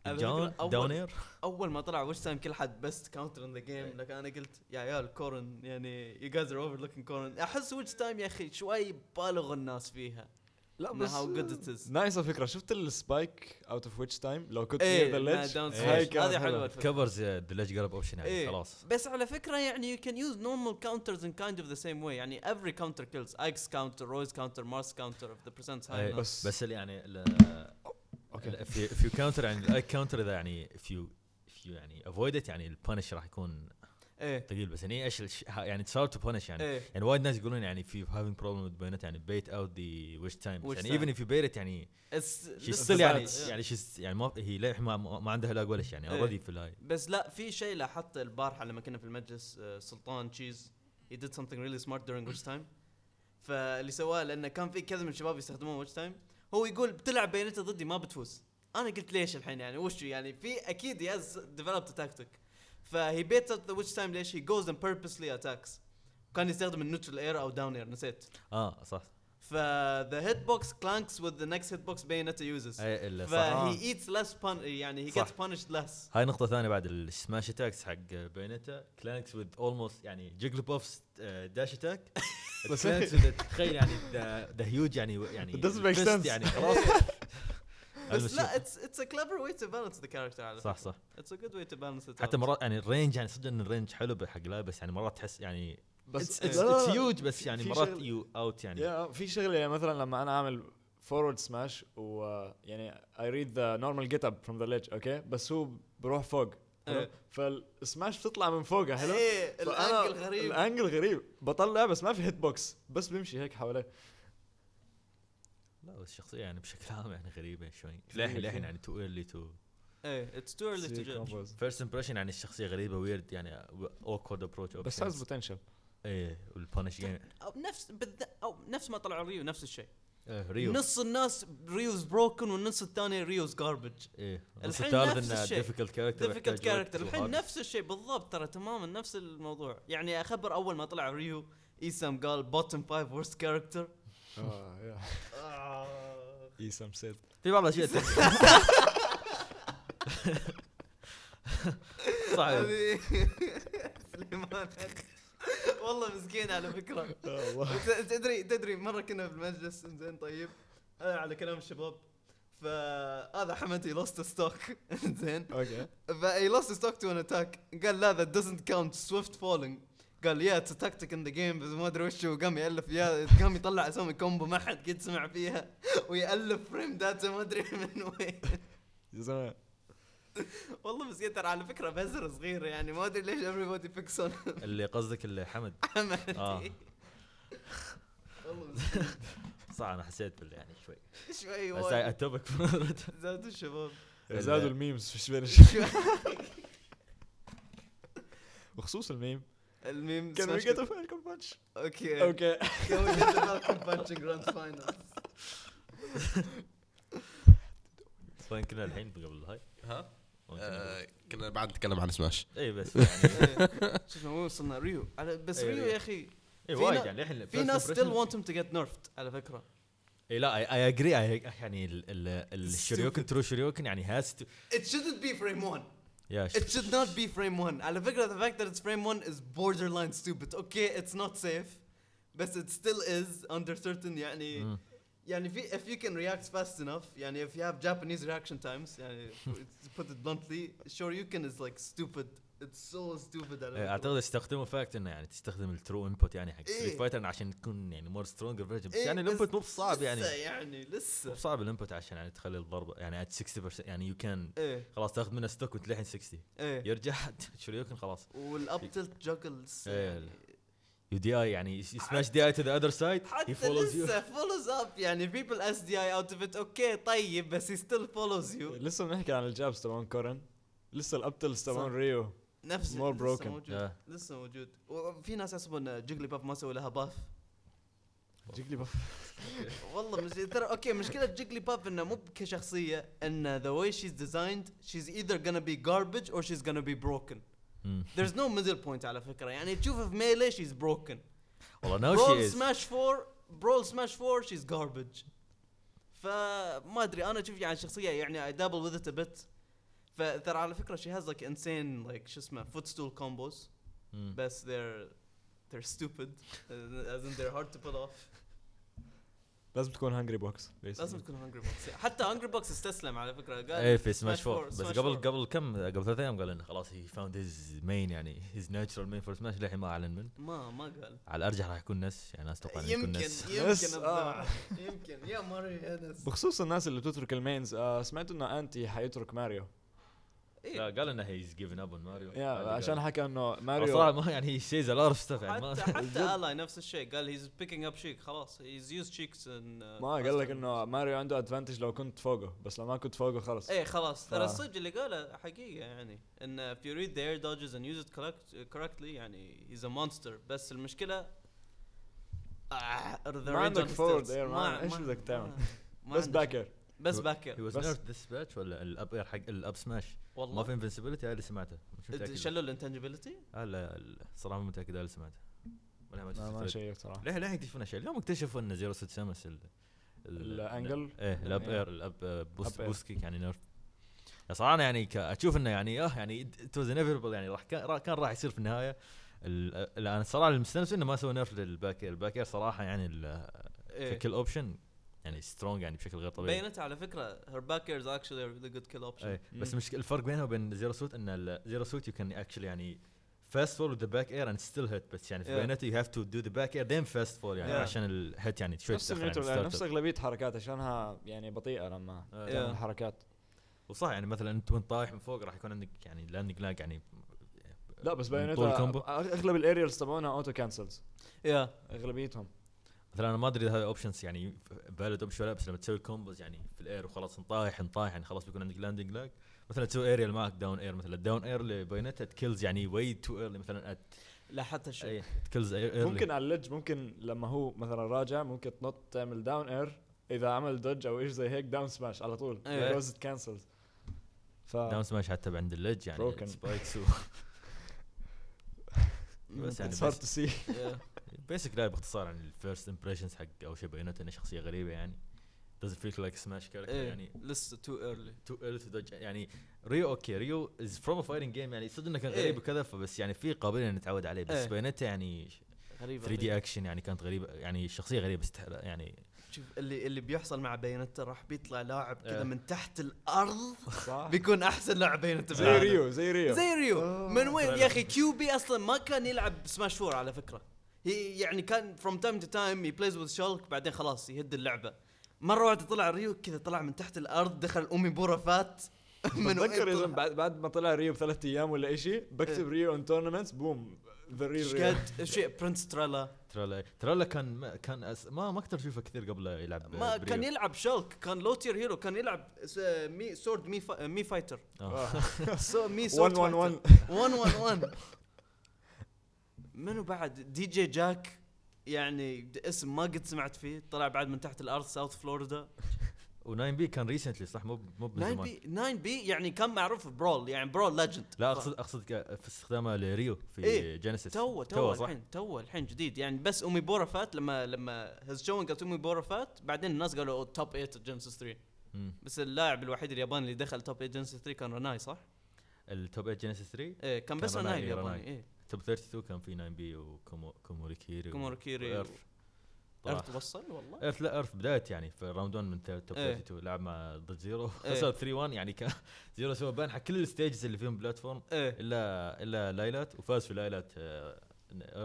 على down air اول ما طلع Witch Time كل حد best counter in the game لكن أنا قلت يا عيال كورن يعني you guys are overlooking Corrin أحس Witch Time يا أخي شوي بالغ الناس فيها لا بس how good it is. nice الفكرة شفت ال spike out of Witch Time لو كنت إيه ledge down إيه. هاي هذه حلوة. covers the ledge grab option يعني إيه. خلاص. بس على فكرة يعني you can use normal counters in kind of the same way. يعني every counter kills. Ike's counter Roy's counter Marth's counter if the percent's high إيه، enough بس- بس اللي يعني أوكي. في في كاونتر يعني الاي كاونتر اذا يعني if you if you يعني افويد يعني البانش راح يكون إيه. ثقيل بس يعني إيش يعني اتس تو بانش يعني. إيه. يعني وايد ناس يقولون يعني you having problem with بينت يعني out the wish time. Wish يعني if you bait it يعني it's still يعني. يعني she's يعني ما هي للحين ما, ما عندها لاج ولا يعني إيه. اوريدي في الهاي بس لا في شيء لاحظته البارحة لما كنا في المجلس آه، سلطان تشيز he did something really smart during which time. فاللي سواه لأنه كان في كذا من الشباب يستخدمون Witch Time. هو يقول بتلعب بينته ضدي ما بتفوز. أنا قلت ليش الحين يعني؟ وش يعني؟ في أكيد he has developed فهي bait the Witch Time ليش he goes and purposely attacks. كان يستخدم ال neutral air أو down air نسيت. آه صح. ف the hitbox clanks with the next hitbox Bayonetta uses. اي اللي صح فهي eats less pun يعني he صح. gets punished less. هاي نقطة ثانية بعد ال smash attacks حق بينتا clanks with almost يعني Jigglypuff's dash attack بس clanks تخيل يعني the huge يعني يعني It doesn't make ال fist sense. يعني خلاص. بس لا it's it's a clever way to balance the character على صح. صح It's a good way to balance it حتى. مرات يعني الرينج يعني صدق إن الرينج حلو حق لا بس يعني مرات تحس يعني بس it's it's لا. huge بس يعني مرات you out يعني في شغله يعني مثلا لما أنا أعمل forward smash و يعني I read the normal getup from the ledge okay بس هو بروح فوق؟ إيه. فالسماش بتطلع من فوقها حلو إيه ال angle غريب ال angle غريب بطلع بس ما في hitbox بس بيمشي هيك حواليه لا بس الشخصية يعني بشكل عام يعني غريبة شوي. للحين للحين يعني too early to إيه it's too early to say judge. combos. first impression يعني الشخصية غريبة weird يعني awkward approach بس has potential إيه وال punish game نفس بالذ... أو نفس ما طلع Ryu نفس الشيء. Ryu. نص الناس Ryu's broken والنص الثاني Ryu's garbage إيه النص الثالث نفس إنه الشيء. difficult character difficult character الحين نفس الشيء بالضبط ترى تماما نفس الموضوع. يعني أخبر أول ما طلع Ryu ESAM قال bottom 5 worst character آه yeah. ESAM said في بعض الأشياء هذه سليمان. والله مسكين على فكرة. ت- تدري تدري مرة كنا في المجلس زين طيب. هذا على كلام الشباب. فهذا حمد lost stock زين. أوكي ف he lost stock to an attack قال لا that doesn't count swift falling قال yeah tactic in the game بس ما أدري وش هو. قام يألف يا قام يطلع اسامي combo ما حد قد سمع فيها. ويألف frame data ما أدري من وين. يا زلمة. والله مسكين ترى على فكرة بزر صغير يعني. ما أدري ليش everybody picks on اللي قصدك اللي حمد. حمد. آه. والله مسكين. صح أنا حسيت بال يعني شوي. شوي بس off topic زادوا الشباب. زادوا ال memes فيش بين وخصوص ال meme. ال meme كان we get Falcon punch okay. okay. Can we get the Falcon punching grand finals? وين كنا الحين قبل الهاي ها؟ آه، كنا بعد نتكلم عن سماش. اي بس يعني. إيه. شوف وين وصلنا Ryu. بس إيه، ريو. يا أخي. إي في وايد يعني الحين في ناس still want him to get nerfed على فكرة. إي لا I agree يعني ال- ال- ال Shoryuken true Shoryuken يعني has to It shouldn't be frame 1 يا It should not be frame 1 على فكره the fact that it's frame 1 is borderline stupid okay it's not safe بس it still is under certain يعني مم. يعني في if you can react fast enough يعني if you have Japanese reaction times يعني to put it bluntly Shoryuken is like stupid it's so stupid على إيه، فكرة. أعتقد استخدموا fact إنه يعني تستخدم ال true input يعني حق إيه. Street Fighter عشان تكون يعني more stronger version بس إيه، يعني ال input مو بصعب يعني. لسه يعني لسه. مو بصعب ال input عشان يعني تخلي الضربه يعني at 60% يعني you can إيه. خلاص تاخذ منه stock وتلحن 60 إيه. يرجع Shoryuken خلاص. وال up tilt إيه. يعني. you DI يعني smash DI to the other side he حتى follows you لسه follows up يعني. People SDI out of it okay طيب بس he still follows you. لسه بنحكي عن ال jabs تبعون كورن. لسه ال up tilts تبعون. Ryu. نفس More لسه broken. موجود. لسه موجود. وفي ناس يحسبون Jigglypuff ما سوى لها buff Jigglypuff والله مش ترى okay مشكلة Jigglypuff إنه مو كشخصية إن the way she's designed she's either gonna be garbage or she's gonna be broken. There's no middle point على فكرة. يعني تشوفها في Melee she's broken. والله no Brawl Smash 4 Brawl Smash 4 she's garbage. فما أدري أنا أشوف يعني الشخصيه يعني dabble with it a bit. فترى على فكرة she has like insane like شو اسمه footstool combos. بس they're they're stupid. As in they're hard to pull off. لازم تكون Hungrybox لازم تكون Hungrybox حتى Hungrybox استسلم على فكرة. قال إيه في سماش 4 Smash بس قبل 4. قبل كم قبل ثلاث أيام قال إنه خلاص he found his main يعني his natural main for Smash للحين ما أعلن من ما ما قال. على الأرجح راح يكون Ness يعني Ness أتوقع يمكن Ness. يمكن آه. يمكن. يا ماريو يا Ness بخصوص الناس اللي بتترك ال mains آه سمعت إنه Anti حيترك ماريو. لا إيه. قال إنه he's given up Mario yeah عشان حكى إنه صراحة ماريو ما يعني he says a lot of stuff يعني حتى ما حتى Ally نفس الشيء قال he's picking up Sheik خلاص he's use Sheik's ما قال لك إنه ماريو عنده advantage لو كنت فوقه بس لو ما كنت فوقه خلص إيه خلاص ترى الصدق اللي قاله حقيقة يعني إن if you read the air dodges and use it correct, correctly يعني he's a monster. بس المشكلة آه ما عندك air، ما- إيش بدك تعمل؟ بس back air بس he was بس- nerf this patch ولا ال up air حق ال up smash ما في والله invincibility هاي اللي سمعته. مش متأكد. شلوا ال intangibility آه لا لا، الصراحه مو متأكد هاي اللي سمعته. ولا ما ما, شيء صراحة. ليه ليه يكتشفون أشياء؟ اليوم اكتشفوا إن Zero Suit ال- ال angle إيه ال up إيه. air ال up آه، boost kick يعني nerf صراحة أنا يعني أشوف إنه يعني آه يعني it was inevitable يعني راح كان راح- كان راح يصير في النهاية. ال- ال- أنا الصراحه المستانس إنه ما سوى nerf لل back air ال back air صراحة يعني ال- ك kill option يعني strong يعني بشكل غير طبيعي بينت على فكرة actually a really good kill option إيه بس. مش الفرق بينها وبين Zero Suit إن Zero Suit you can actually يعني fast fall the back air and still hit بس يعني في Yeah. you have to do the back air then fast fall يعني Yeah. عشان ال hit يعني شوي نفس يعني startup. نفس أغلبية حركات عشانها يعني بطيئة لما آه. تعمل Yeah. حركات وصح يعني مثلا أنت وأنت طايح من فوق راح يكون عندك يعني landing lag يعني لا بس Bayonetta. أغلب ال aerials تبعونها auto cancels yeah أغلبيتهم مثلا أنا ما أدري إذا هذا options يعني valid option ولا بس لما تسوي combos يعني في ال air وخلاص نطايح نطايح يعني خلاص بيكون عندك landing lag مثلا تسوي اريال معك down air مثلا. ال down air بينتها it kills يعني way too early مثلا at- لا حتى شيء it kills early ممكن على اللج ممكن لما هو مثلا راجع ممكن تنط تعمل down air إذا عمل dodge أو إيش زي هيك down smash على طول. just cancels ف down smash حتى عند اللج يعني. spikes و بس يعني صار بس- to see basically باختصار يعني ال first impressions حق أول شيء بينته إنه شخصية غريبة يعني. Doesn't feel like smash character إيه يعني؟ لسه too early too early to judge. يعني ريو okay ريو is from fighting game يعني صدق إنه كان إيه. غريب وكذا فبس يعني في قابلية نتعود عليه. بس إيه. بينته يعني غريبة 3 دي اكشن يعني كانت غريبة. يعني الشخصيه غريبة استحر يعني شوف اللي اللي بيحصل مع Bayonetta راح بيطلع لاعب كذا إيه. من تحت الأرض صح. بيكون أحسن لاعب Bayonetta زي. ريو زي ريو. زي ريو. آه، من وين. يا أخي Kyuubi أصلا ما كان يلعب سماش فور على فكرة. هي يعني كان فروم تايم تو تايم هي بلايز وذ شالك بعدين خلاص يهد اللعبة. مرة واحدة طلع ريو كذا طلع من تحت الأرض دخل أمي بورا فات. من؟ زلمة بعد بعد ما طلع ريو بثلاث أيام ولا شيء بكتب ريو ان تورنمنتس بوم ذا إيش ريل قد؟ شيء برنس ترالا ترى ترى كان ما كان أس ما ما أقدر اشوفه كثير قبل يلعب ما بريو. كان يلعب شالك كان لو تير هيرو كان يلعب مي سورد مي فا مي فايتر. سو مي 1 سورد 1 1 1 1 1 منو بعد؟ DJ Jack يعني اسم ما قد سمعت فيه طلع بعد من تحت الأرض South Florida و9B كان recently صح؟ مو مو من 9 زمان B 9B يعني كان معروف Brawl يعني Brawl legend لا اقصد أقصد في استخدامه لريو في إيه. جينيسيس تو تو الحين تو الحين جديد. يعني بس Umebura FAT لما لما he's showing Umebura FAT بعدين الناس قالوا top 8 جينيسيس 3 مم. بس اللاعب الوحيد الياباني اللي دخل top 8 جينيسيس 3 كان رناي صح؟ ال top 8 جينيسيس 3 إيه كان بس كان رناي رناي، الياباني. إيه. top 32 كان في 9B وكوموريكيري كوموريكيري. صراحة. إرث وصل والله ايرث لا ايرث بداية يعني في round 1 من top إيه. 32 لعب مع ضد زيرو إيه. خسر 3 1 يعني كان زيرو سوى ban حق كل ال stages اللي فيهم platform إيه الا إلا لايلات وفاز في لايلات آه،.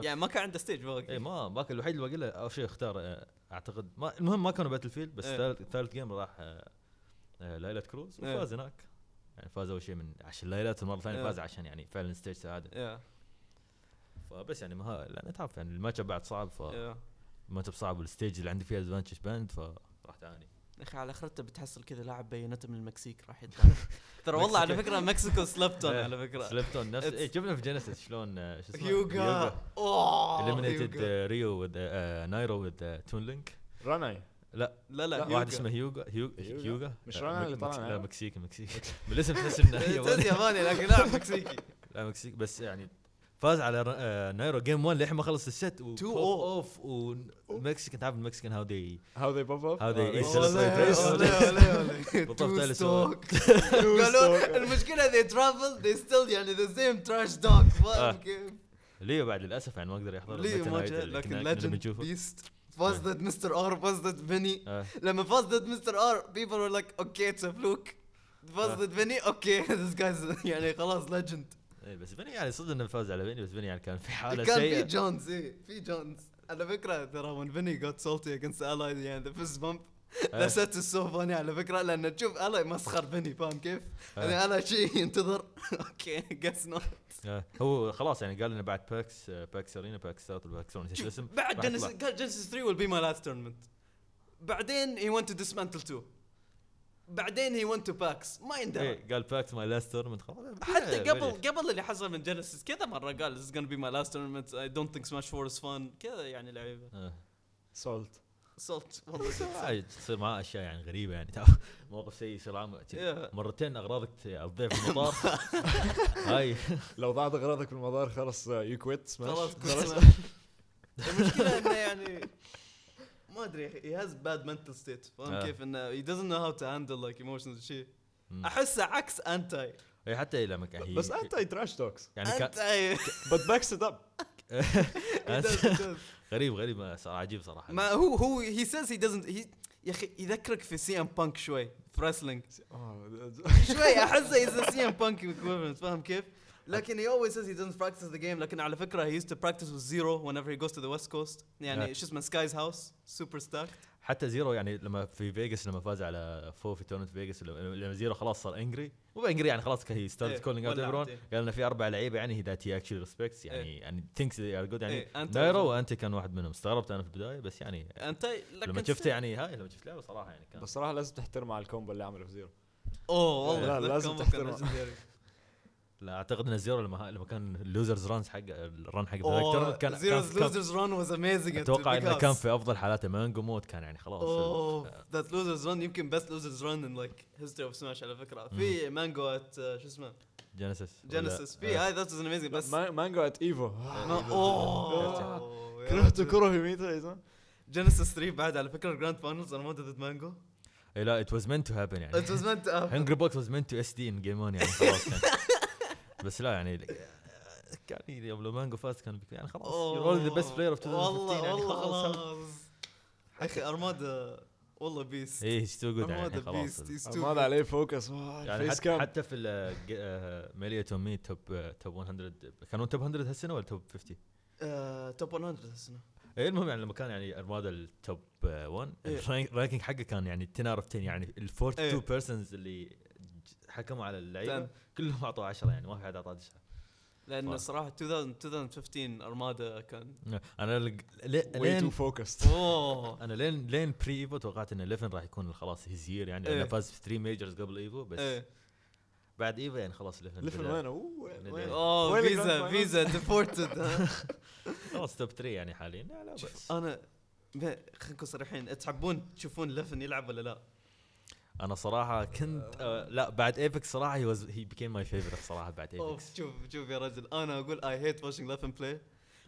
يعني ما كان عنده stage باقي اي ما ما كان الوحيد اللي باقي له أول شيء اختار آه، أعتقد ما المهم ما كانوا Battlefield بس إيه. ثالث game راح آه، لايلات كروز إيه. وفاز هناك يعني فاز أول شيء من عشان لايلات المره الثانية إيه. فاز عشان يعني فعلا stage سعادة فبس يعني ما لأن تعرف يعني الماتش بعد صعب ف الماتش صعب وال stage اللي عندي فيها advantage banned فراح تعاني. يا أخي على اخرته بتحصل كذا لاعب بينته من المكسيك راح يطلع ترى والله على فكرة Mexico slept on إيه. على فكرة. slept on نفس إيه شفنا في جينيسيس شلون آه، شو اسمه؟ هيوغا اوه eliminated. ريو with Nairo with Toon Link راناي لا. لا لا، واحد هيوغا. اسمه هيوغا هيوغا هيوغا؟ هيوغا مش لا، رانا مك- اللي طلع لا؟ مكسيكي مكسيكي. بالاسم تحس إنه تحس ياباني. ياباني لكن لاعب مكسيكي. لا مكسيك بس يعني فاز على نايرو game 1 للحين ما خلص ال set و 2-0. اوف وال Mexican تعرف ال Mexican how they how they pop up. بالضبط، ده اللي سواه. stock. قالوا المشكلة they travel they still يعني the same trash talk آه. فاهم كيف؟ ليو بعد للأسف يعني ما قدر يحضر ليه الميتا ما جاء لكن legend. beast فاز. ضد مستر ار فاز ضد فيني. لما فاز ضد مستر ار people were like okay it's fluke فاز. ضد فيني okay this guy's يعني خلاص legend إيه، بس فيني يعني صدق إنه فاز على فيني بس فيني يعني كان في حالة كان في سيئه johns إيه في johns على فكرة ترى when Vinny got salty against Ally يعني آه. that set is so funny على فكرة لأن تشوف Ally مسخر فيني فاهم كيف؟ آه. يعني Ally شيء ينتظر okay not آه، هو خلاص يعني قال لنا بعد PAX PAX Arena PAX South PAX نسيت شوف، الاسم بعد يطلع. قال جينيسيس 3 will be my last tournament بعدين he went to dismantle 2 بعدين he went to PAX. ما يندرى. إيه قال PAX my last tournament خلاص. حتى إيه، قبل. قبل اللي حصل من جينيسيس كذا مرة قال this is gonna be my last tournament. I don't think Smash 4 is fun. كذا يعني لعيبة. سولت صوت والله عادي تصير معاه أشياء يعني غريبة يعني. موقف سيء يصير. مرتين أغراضك الضيف في المطار. هاي. لو ضاعت أغراضك بالمطار خلص you quit Smash خلاص كل المشكلة إنه يعني ما أدري he has bad mental state. فاهم. كيف؟ إنه doesn't know how to handle like emotions شيء مم. أحسه عكس انتاي اي حتى لما كان he بس انت trash talks يعني انتاي but backs it up غريب غريب عجيب صراحة. ما هو هو he says he doesn't he يا أخي يذكرك في CM Punk شوي في wrestling شوي أحسه he's CM Punk فاهم كيف؟ لكن he always says he doesn't practice the game لكن على فكرة he used to practice with zero whenever he goes to the west coast يعني. شو اسمه Sky's house سوبر ستاك حتى زيرو يعني لما في فيجاس لما فاز على فو في تورنت فيجاس لما لما زيرو خلاص صار angry مو angry يعني خلاص he start calling out everyone. قال انه في أربع لعيبة يعني he that he actually respects يعني إيه. يعني thinks they are good يعني إيه، أنت نايرو وزيرو. وانت كان واحد منهم استغربت أنا في البداية بس يعني انت لما شفته يعني هاي لما شفت لعبة صراحة يعني كان بس صراحة لازم تحترم على ال combo اللي عمله في زيرو أوه والله لا، لازم تحترمه. لا أعتقد إن زيرو لما لما كان ال losers runs حق ال run حق أوه ذا كان Zero's كان- كان losers run was amazing أتوقع إنه كان في أفضل حالاته Mango mode كان يعني خلاص أوه that losers run يمكن best losers run in like history of Smash على فكرة. في Mango at شو اسمه؟ جينيسيس جينيسيس في هاي that was amazing بس ما- Mango at Evo أوه كرهت كرة زلمه Genesis 3 بعد على فكرة ال grand finals أنا ما ضد مانجو إيه لا it was meant to happen يعني. It was meant to happen. Hungrybox was meant to SD in game 1 يعني خلاص يعني. بس لا يعني كان يوم لو مانجو فاز كان بيكون يعني خلاص you're only the best player of 2015 والله يعني والله خلاص. أخي ارمادا والله best إيه he's too good يعني ارمادا خلاص. هذا عليه Fox يعني حتى, حتى في آه، Melee It On Me top top 100 كانوا top 100 هالسنة ولا top 50؟ top 100 هالسنة. إيه المهم يعني لما كان يعني ارمادا ال top 1 إيه. ال ranking حقه كان يعني 10 out of 10 يعني ال 42 إيه. persons اللي ج- حكموا على اللعيبة. كلهم اعطوا 10 يعني ما في حد أعطاه 9 لأن ف- صراحة 2000 2015 أرمادا كان أنا لق- لي- way too لين focused أوه. أنا لين لين pre Evo توقعت إن 11 راح يكون خلاص his year يعني إيه. لأنه فاز في 3 majors قبل Evo بس إيه. بعد Evo يعني خلاص Leffen Leffen بدأ- وين؟ أوه visa visa deported خلاص top 3 يعني حاليا. لا لا بس. انا خلينا نكون صريحين تحبون تشوفون Leffen يلعب ولا لا؟ أنا صراحة كنت آه لا بعد Apex صراحة he was he became my favorite صراحة بعد Apex شوف شوف يا رجل أنا أقول I hate watching Leffen play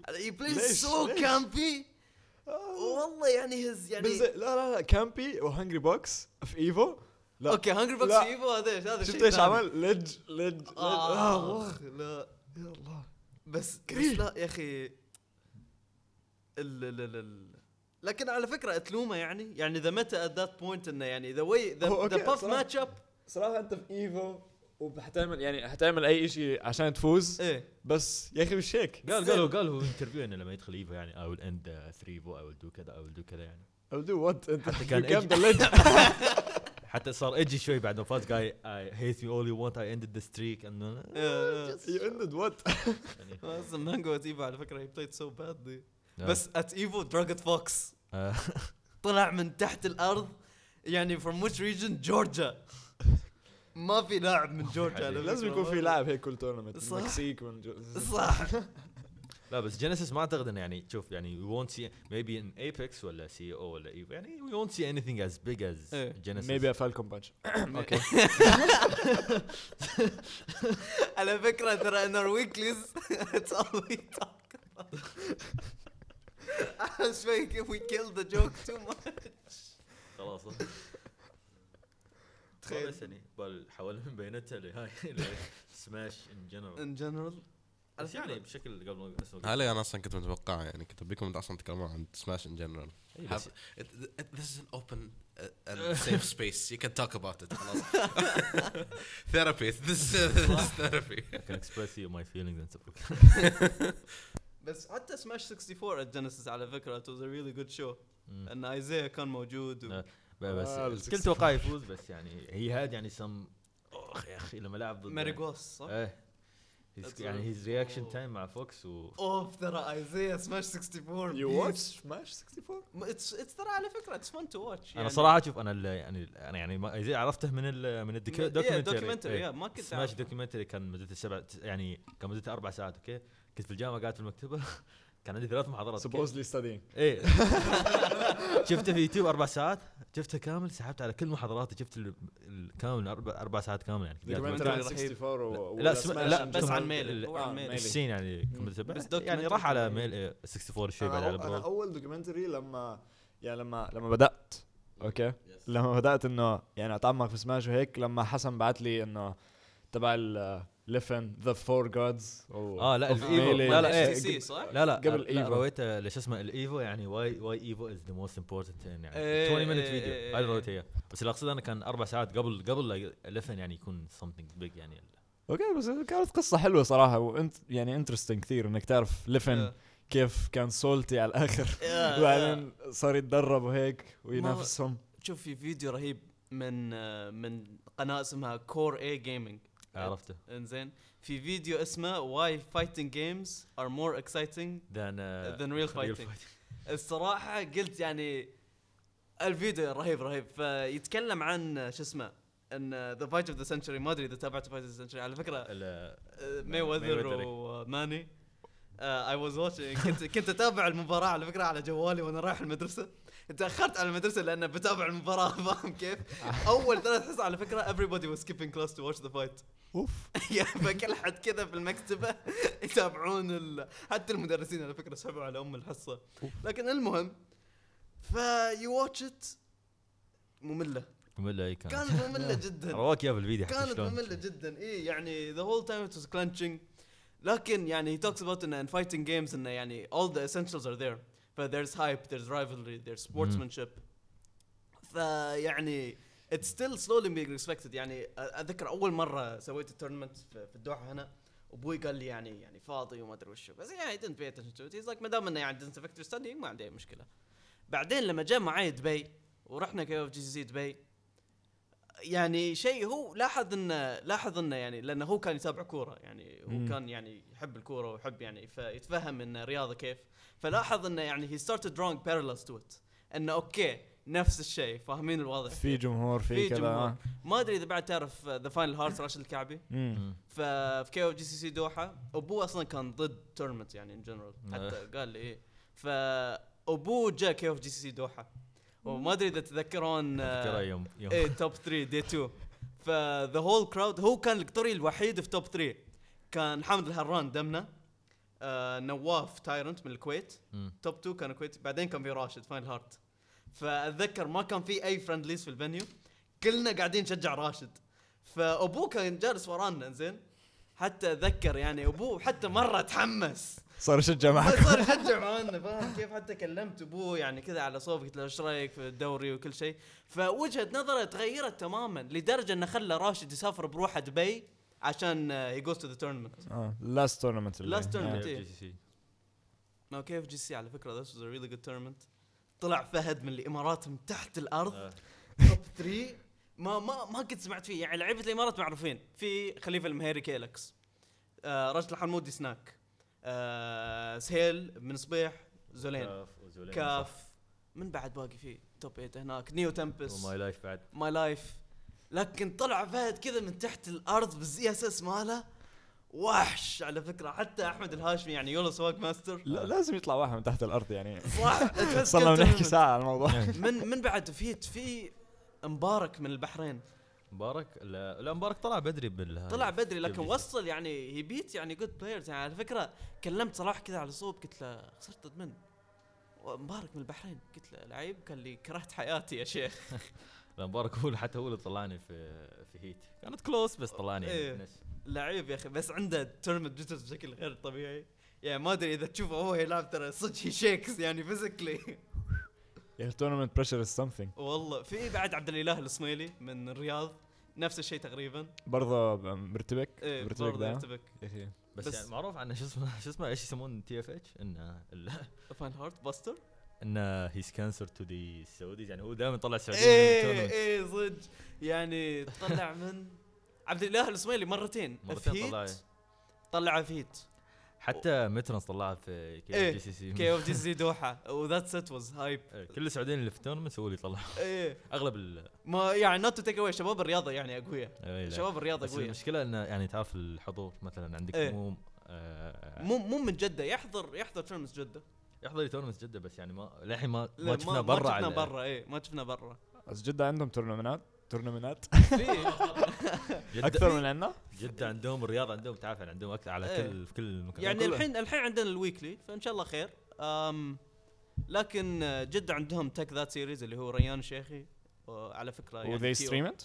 he play so campy والله يعني has يعني balls- لا لا لا campy و Hungrybox في Evo لا أوكي Hungrybox لا. Evo هذا هذا شفت إيش. عمل؟ لج لج آه آخ، لا يا الله بس بس كريه. لا يا أخي ال ال ال لكن على فكرة تلومه يعني يعني the meta at that point إنه يعني the way the Puff صراحة. match up صراحة أنت في Evo وبحتعمل يعني حتعمل أي شيء عشان تفوز. إيه. بس يا أخي مش هيك. قال قال قال هو interview إنه لما يدخل Evo يعني I will enter Evo I will do كذا I will do كذا يعني. or do what أنت حتى كان حتى صار أجي شوي بعد ما فاز. قال I hate you all you want I ended the streak انه you ended what أصلا مانجو Evo على فكرة. he played so badly. بس at Evo dragon Fox. طلع من تحت الأرض. يعني from which region? جورجيا ما في لاعب من جورجيا لازم. يكون في لاعب هيك كل tournament صح. المكسيك من صح. لا بس Genesis ما أعتقد إنه يعني شوف يعني we won't see maybe in Apex ولا CEO ولا Evo يعني we won't see anything as big as إيه. Genesis. Maybe a Falcon punch. أوكي على فكرة ترى ان it's all we talk about. شوي we killed the joke too much خلاص تخيل. بس يعني بل حولنا من بينتها لهاي Smash in general in general بس يعني بشكل قبل هلا أنا أصلا كنت متوقع يعني كنت ابيكم أصلا تتكلمون عن Smash in general إيه، This is an open uh, and safe space. You can talk about it. خلاص. therapy. This is, this is therapy. I can express you my feelings and stuff بس حتى Smash 64 ال Genesis على فكرة it was a really good show مم. إن Isai كان موجود و... لا. بس آه، ال الكل توقع يفوز بس يعني he had يعني سم أخ يا أخي لما لعب ضد ماريغوس صح؟ إيه يعني. his reaction Oh. time مع Fox و اوف ترى Isai Smash 64 you watch Smash 64 it's it's ترى على فكرة it's fun to watch أنا صراحة شوف أنا ال- يعني أنا يعني ما زي عرفته من ال من ال documentary documentary يا ما كنت سماش. documentary كان مدته سبع يعني كان مدته أربع ساعات أوكي كنت في الجامعة قاعد في المكتبة كان عندي ثلاث محاضرات. Supposedly studying إيه. شفته في يوتيوب أربع ساعات. شفته كامل سحبت على كل محاضراته شفت ال- الكامل أربع أربع ساعات كامل يعني. documentary عن رهيب. 64 و- لا Smash لا بس. عن ال- Melee هو عن Melee. ال scene يعني بس يعني راح على Melee إيه، 64 شوي بعد أنا على أنا برو أول documentary لما يعني لما لما بدأت. أوكي لما بدأت إنه يعني أتعمق في سماش وهيك لما حسن بعت لي إنه تبع ال Leffen the four gods آه لا ال Evo. لا لا إيه صح؟ لا لا قبل لا Evo. رويته ليش اسمه ال Evo يعني why why Evo is the most important يعني. إيه، 20 minute إيه، فيديو إيه، هذا إيه. رويته إياه. بس اللي أقصده أنا كان أربع ساعات قبل قبل 11 يعني يكون something big يعني. أوكي بس كانت قصة حلوة صراحة وانت يعني interesting كثير إنك تعرف Leffen كيف كان salty على الآخر. يا- وبعدين صار يتدرب وهيك وينافسهم. شوف في فيديو رهيب من آه، من قناة اسمها Core-A Gaming عرفته. انزين. في فيديو اسمه why fighting games are more exciting than Than real fighting. الصراحة قلت يعني الفيديو رهيب رهيب. فيتكلم عن شو اسمه in the fight of the century ما أدري إذا تابعت fight of the century على فكرة Mayweather Mayweather. وماني. I was watching كنت كنت أتابع المباراة على فكرة على جوالي وأنا رايح المدرسة. تأخرت على المدرسة لأن بتابع المباراة فاهم كيف؟ أول ثلاث حصص على فكرة everybody was skipping class to watch the fight. أوف. يا فكل حد كذا في المكتبة يتابعون ال... حتى المدرسين على فكرة سحبوا على أم الحصة. لكن المهم ف you watch it مملة. مملة إي كان كانت مملة جدا. رواك اياه بالفيديو حتى كانت مملة جدا. إي يعني the whole time it was clenching. لكن يعني he talks about in fighting games إنه يعني all the essentials are there. ف there's hype there's rivalry there's sportsmanship. فيعني it's still slowly being respected. يعني أتذكر أول مرة سويت ال tournament في الدوحة هنا أبوي قال لي يعني يعني فاضي وما أدري وشو بس يعني attention to it. He's like ما دام إنه يعني affect your studying ما عندي أي مشكلة. بعدين لما جاء معي دبي ورحنا كيف جي سي دبي يعني شيء هو لاحظ انه لاحظ إنه يعني لأنه هو كان يتابع كورة. يعني هو مم. كان يعني يحب الكورة ويحب يعني فيتفهم إن الرياضه كيف. فلاحظ إنه يعني he started drawing parallels to it. إنه okay نفس الشيء فاهمين الواضح في جمهور في كذا. آه. ما أدري إذا بعد تعرف ذا فاينل هارت راشد الكعبي. ففي كيو جي سي سي دوحة. أبوه أصلا كان ضد tournament يعني in general آه. حتى قال لي إيه. فابوه جاء كيو جي سي سي دوحة. وما أدري إذا تتذكرون آه، يوم يوم. إيه top 3 day 2 ف the whole crowd هو كان القطري الوحيد في top 3 كان حامد الهران دمنا. آه نواف تايرنت من الكويت. top 2 كان كويت بعدين كان في راشد فاين هارت فأتذكر ما كان في أي friendlies في ال venue كلنا قاعدين نشجع راشد. فابوه كان جالس ورانا زين. حتى أتذكر يعني أبوه حتى مرة تحمس. صار يشجع معك. صار يشجع معنا فاهم كيف؟ حتى كلمت أبوه يعني كذا على صوب قلت له إيش رأيك في الدوري وكل شيء. فوجهة نظره تغيرت تماما لدرجة إنه خلى راشد يسافر بروحه دبي عشان he goes to the tournament آه لاست تورنمنت Last tournament. جي سي سي ما كيف جي سي على فكرة this was a really good tournament. طلع فهد من الإمارات من تحت الأرض. آه. top 3 ما ما ما كنت سمعت فيه. يعني لعيبة الإمارات معروفين. في خليفة المهيري كيلكس آه رجل الحمودي سناك. آه سهيل من صبيح. زولين. كاف من بعد باقي فيه؟ top 8 هناك. نيو تمبس وماي لايف بعد. ماي لايف لكن طلع فهد كذا من تحت الأرض بال ZSS ماله. وحش على فكرة. حتى أحمد الهاشمي يعني Yolo Swag Master. لا لازم يطلع واحد من تحت الأرض يعني. صح صرنا بنحكي. ساعة عن الموضوع. من من بعد في في مبارك من البحرين. مبارك؟ لا, لا مبارك طلع بدري بال طلع بدري لكن. وصل يعني he beat يعني good players يعني على فكرة كلمت صلاح كذا على صوب قلت له خسرت ضد من؟ مبارك من البحرين. قلت له لعيب قال لي كرهت حياتي يا شيخ. لا مبارك هو حتى هو اللي طلعني في في heat كانت close بس طلعني إيه. يعني نفس- لعيب يا أخي بس عنده tournament jitters بشكل غير طبيعي. يعني ما أدري إذا تشوفه هو يلعب ترى صدق he shakes يعني physically يعني ال tournament pressure is something والله في بعد عبد الإله الصميلي من الرياض نفس الشيء تقريبا. برضه مرتبك؟ إيه مرتبك برضه ده؟ يرتبك يا أخي. بس, بس- يعني معروف عنه شو اسمه شو اسمه إيش يسمون TFH؟ إنه فان هارت باستر إنه هيز كانسر تو ذا السعوديز يعني هو دائما يطلع السعوديين إيه. إيه صدق. يعني طلع من عبد الإله الصميلي مرتين. مرتين في طلع. هيت طلع في هيت حتى مترنس طلعها في كي إيه، جي سي سي كي اوف جي سي دوحة. وذات سيت واز هايب إيه، كل السعوديين اللي في التورنمنت هو اللي يطلع إيه. أغلب ال ما يعني نوت تو تيك اواي شباب الرياضة يعني أقوياء. إيه، لا. شباب الرياضة بس قويه المشكلة إنه يعني تعرف الحضور مثلا عندك إيه. مو آه، مو مو من جدة. يحضر يحضر tournament جدة. يحضر tournament جدة بس يعني ما للحين ما ما شفنا برا ما شفنا برا إيه ما شفنا برا. بس جدة عندهم tournament ات tournament ات؟ في جدة أكثر من عندنا؟ جده عندهم الرياض عندهم تعرف يعني عندهم أكثر على إيه. كل في كل مكان. يعني. الحين الحين عندنا ال weekly فإن شاء الله خير. أم لكن آه، جده عندهم Take That series اللي هو ريان شيخي على فكرة يعني و they. stream it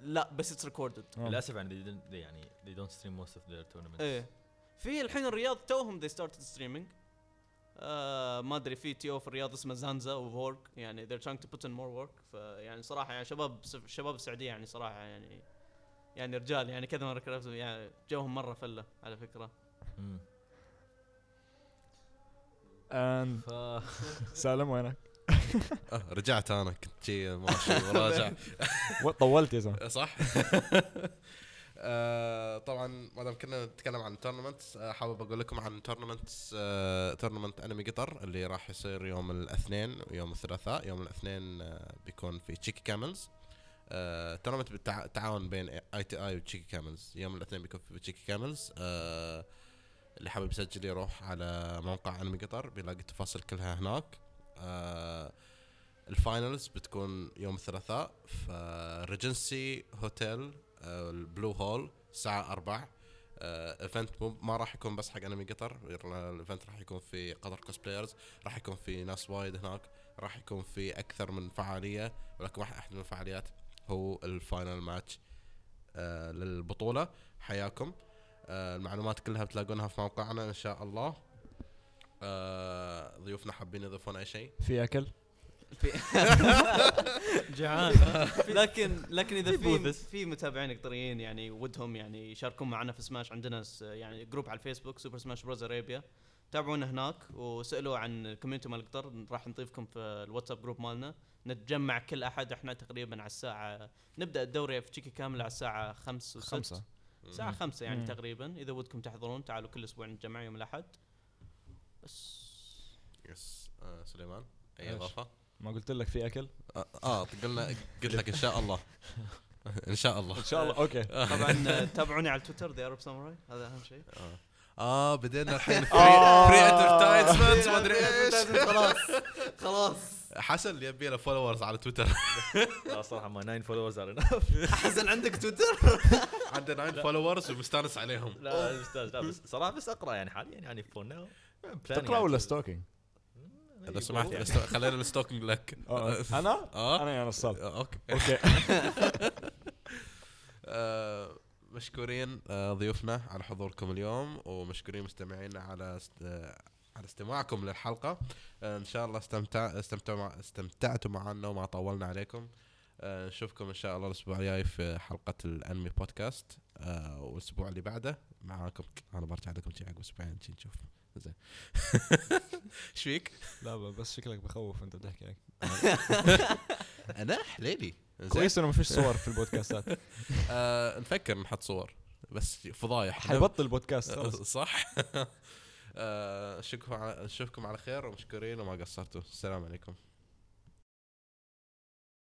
لا بس it's recorded للأسف يعني they didn't- they يعني they don't stream most of their tournaments. إيه. في الحين الرياض توهم they started streaming. آه ما أدري في تي أو في الرياض اسمه زانزا وفورك يعني they're trying to put in more work فيعني صراحة يعني شباب شباب السعودية يعني صراحة يعني يعني رجال يعني كذا مرة كرهتهم يعني جوهم مرة فلة على فكرة مم. and ف سالم وينك؟ آه رجعت أنا كنت شي ماشي وراجع طولت يا زلمة صح؟ آه طبعا ما دام كنا نتكلم عن tournament حابب أقول لكم عن tournament tournament انمي قطر اللي راح يصير يوم الاثنين ويوم الثلاثاء. يوم الاثنين آه بيكون في Cheeky Camels آه tournament بالتعاون بين اي تي اي و Cheeky Camels يوم الاثنين بيكون في Cheeky Camels آه اللي حابب يسجل يروح على موقع انمي قطر بيلاقي التفاصيل كلها هناك. آه ال finals بتكون يوم الثلاثاء في Regency Hotel آه، ال Blue Hall الساعة 4 event مو ما راح يكون بس حق انمي قطر ال event راح يكون في قطر cosplayers راح يكون في ناس وايد هناك راح يكون في أكثر من فعالية ولكن واحد أحد من الفعاليات هو ال final match آه للبطولة. حياكم. آه المعلومات كلها بتلاقونها في موقعنا إن شاء الله. آه ضيوفنا حابين يضيفون أي شيء؟ في أكل؟ جعان لكن لكن إذا في في متابعين قطريين يعني ودهم يعني يشاركون معنا في سماش عندنا س- يعني group على الفيسبوك Super Smash Bros Arabia تابعونا هناك وسألوا عن ال community مال قطر راح نضيفكم في الواتساب group مالنا. نتجمع كل أحد إحنا تقريبا على الساعة نبدأ الدوري في Cheeky Camel على الساعة 5 و6 خمسة. الساعة 5 يعني مم. تقريبا. إذا ودكم تحضرون تعالوا كل أسبوع نتجمع يوم الأحد. بس. yes آه سليمان أي؟ إضافة؟ ما قلت لك في أكل؟ آه, آه قلنا قلت لك إن شاء الله. إن شاء الله. إن شاء الله okay. طبعا آه، تابعوني على تويتر The Arab Samurai هذا أهم شيء. آه, آه بدينا الحين free advertisement ما أدري إيش. خلاص. خلاص. حسن اللي يبي له followers على تويتر. لا صراحة ما 9 followers يا حسن عندك تويتر؟ عنده 9 followers ومستانس عليهم. لا أستاذ لا بس صراحة بس أقرأ يعني حاليا يعني for now تقرأ ولا stalking؟ لو سمحت ال stal- خلينا ال stalking لك. أنا؟ آه. أنا يا نصاب آه، okay. okay. آه، مشكورين آه، ضيوفنا على حضوركم اليوم ومشكورين مستمعينا على است... آه، على استماعكم للحلقة. آه، إن شاء الله استمتع مع... استمتعتوا معنا وما طولنا عليكم. آه، نشوفكم إن شاء الله الأسبوع الجاي في حلقة الأنمي بودكاست. آه، والأسبوع اللي بعده معاكم أنا برجع لكم شي عقب أسبوعين نشوف. زين. إيش فيك؟ لا بس شكلك بخوف انت بتحكي أنا؟ حليلي؟ كويس إنه ما فيش صور في البودكاستات. آه نفكر نحط صور. بس فضايح. حيبطل بودكاست آه، خلص صح. آه، اشوفكم على خير ومشكورين وما قصرتوا. السلام عليكم.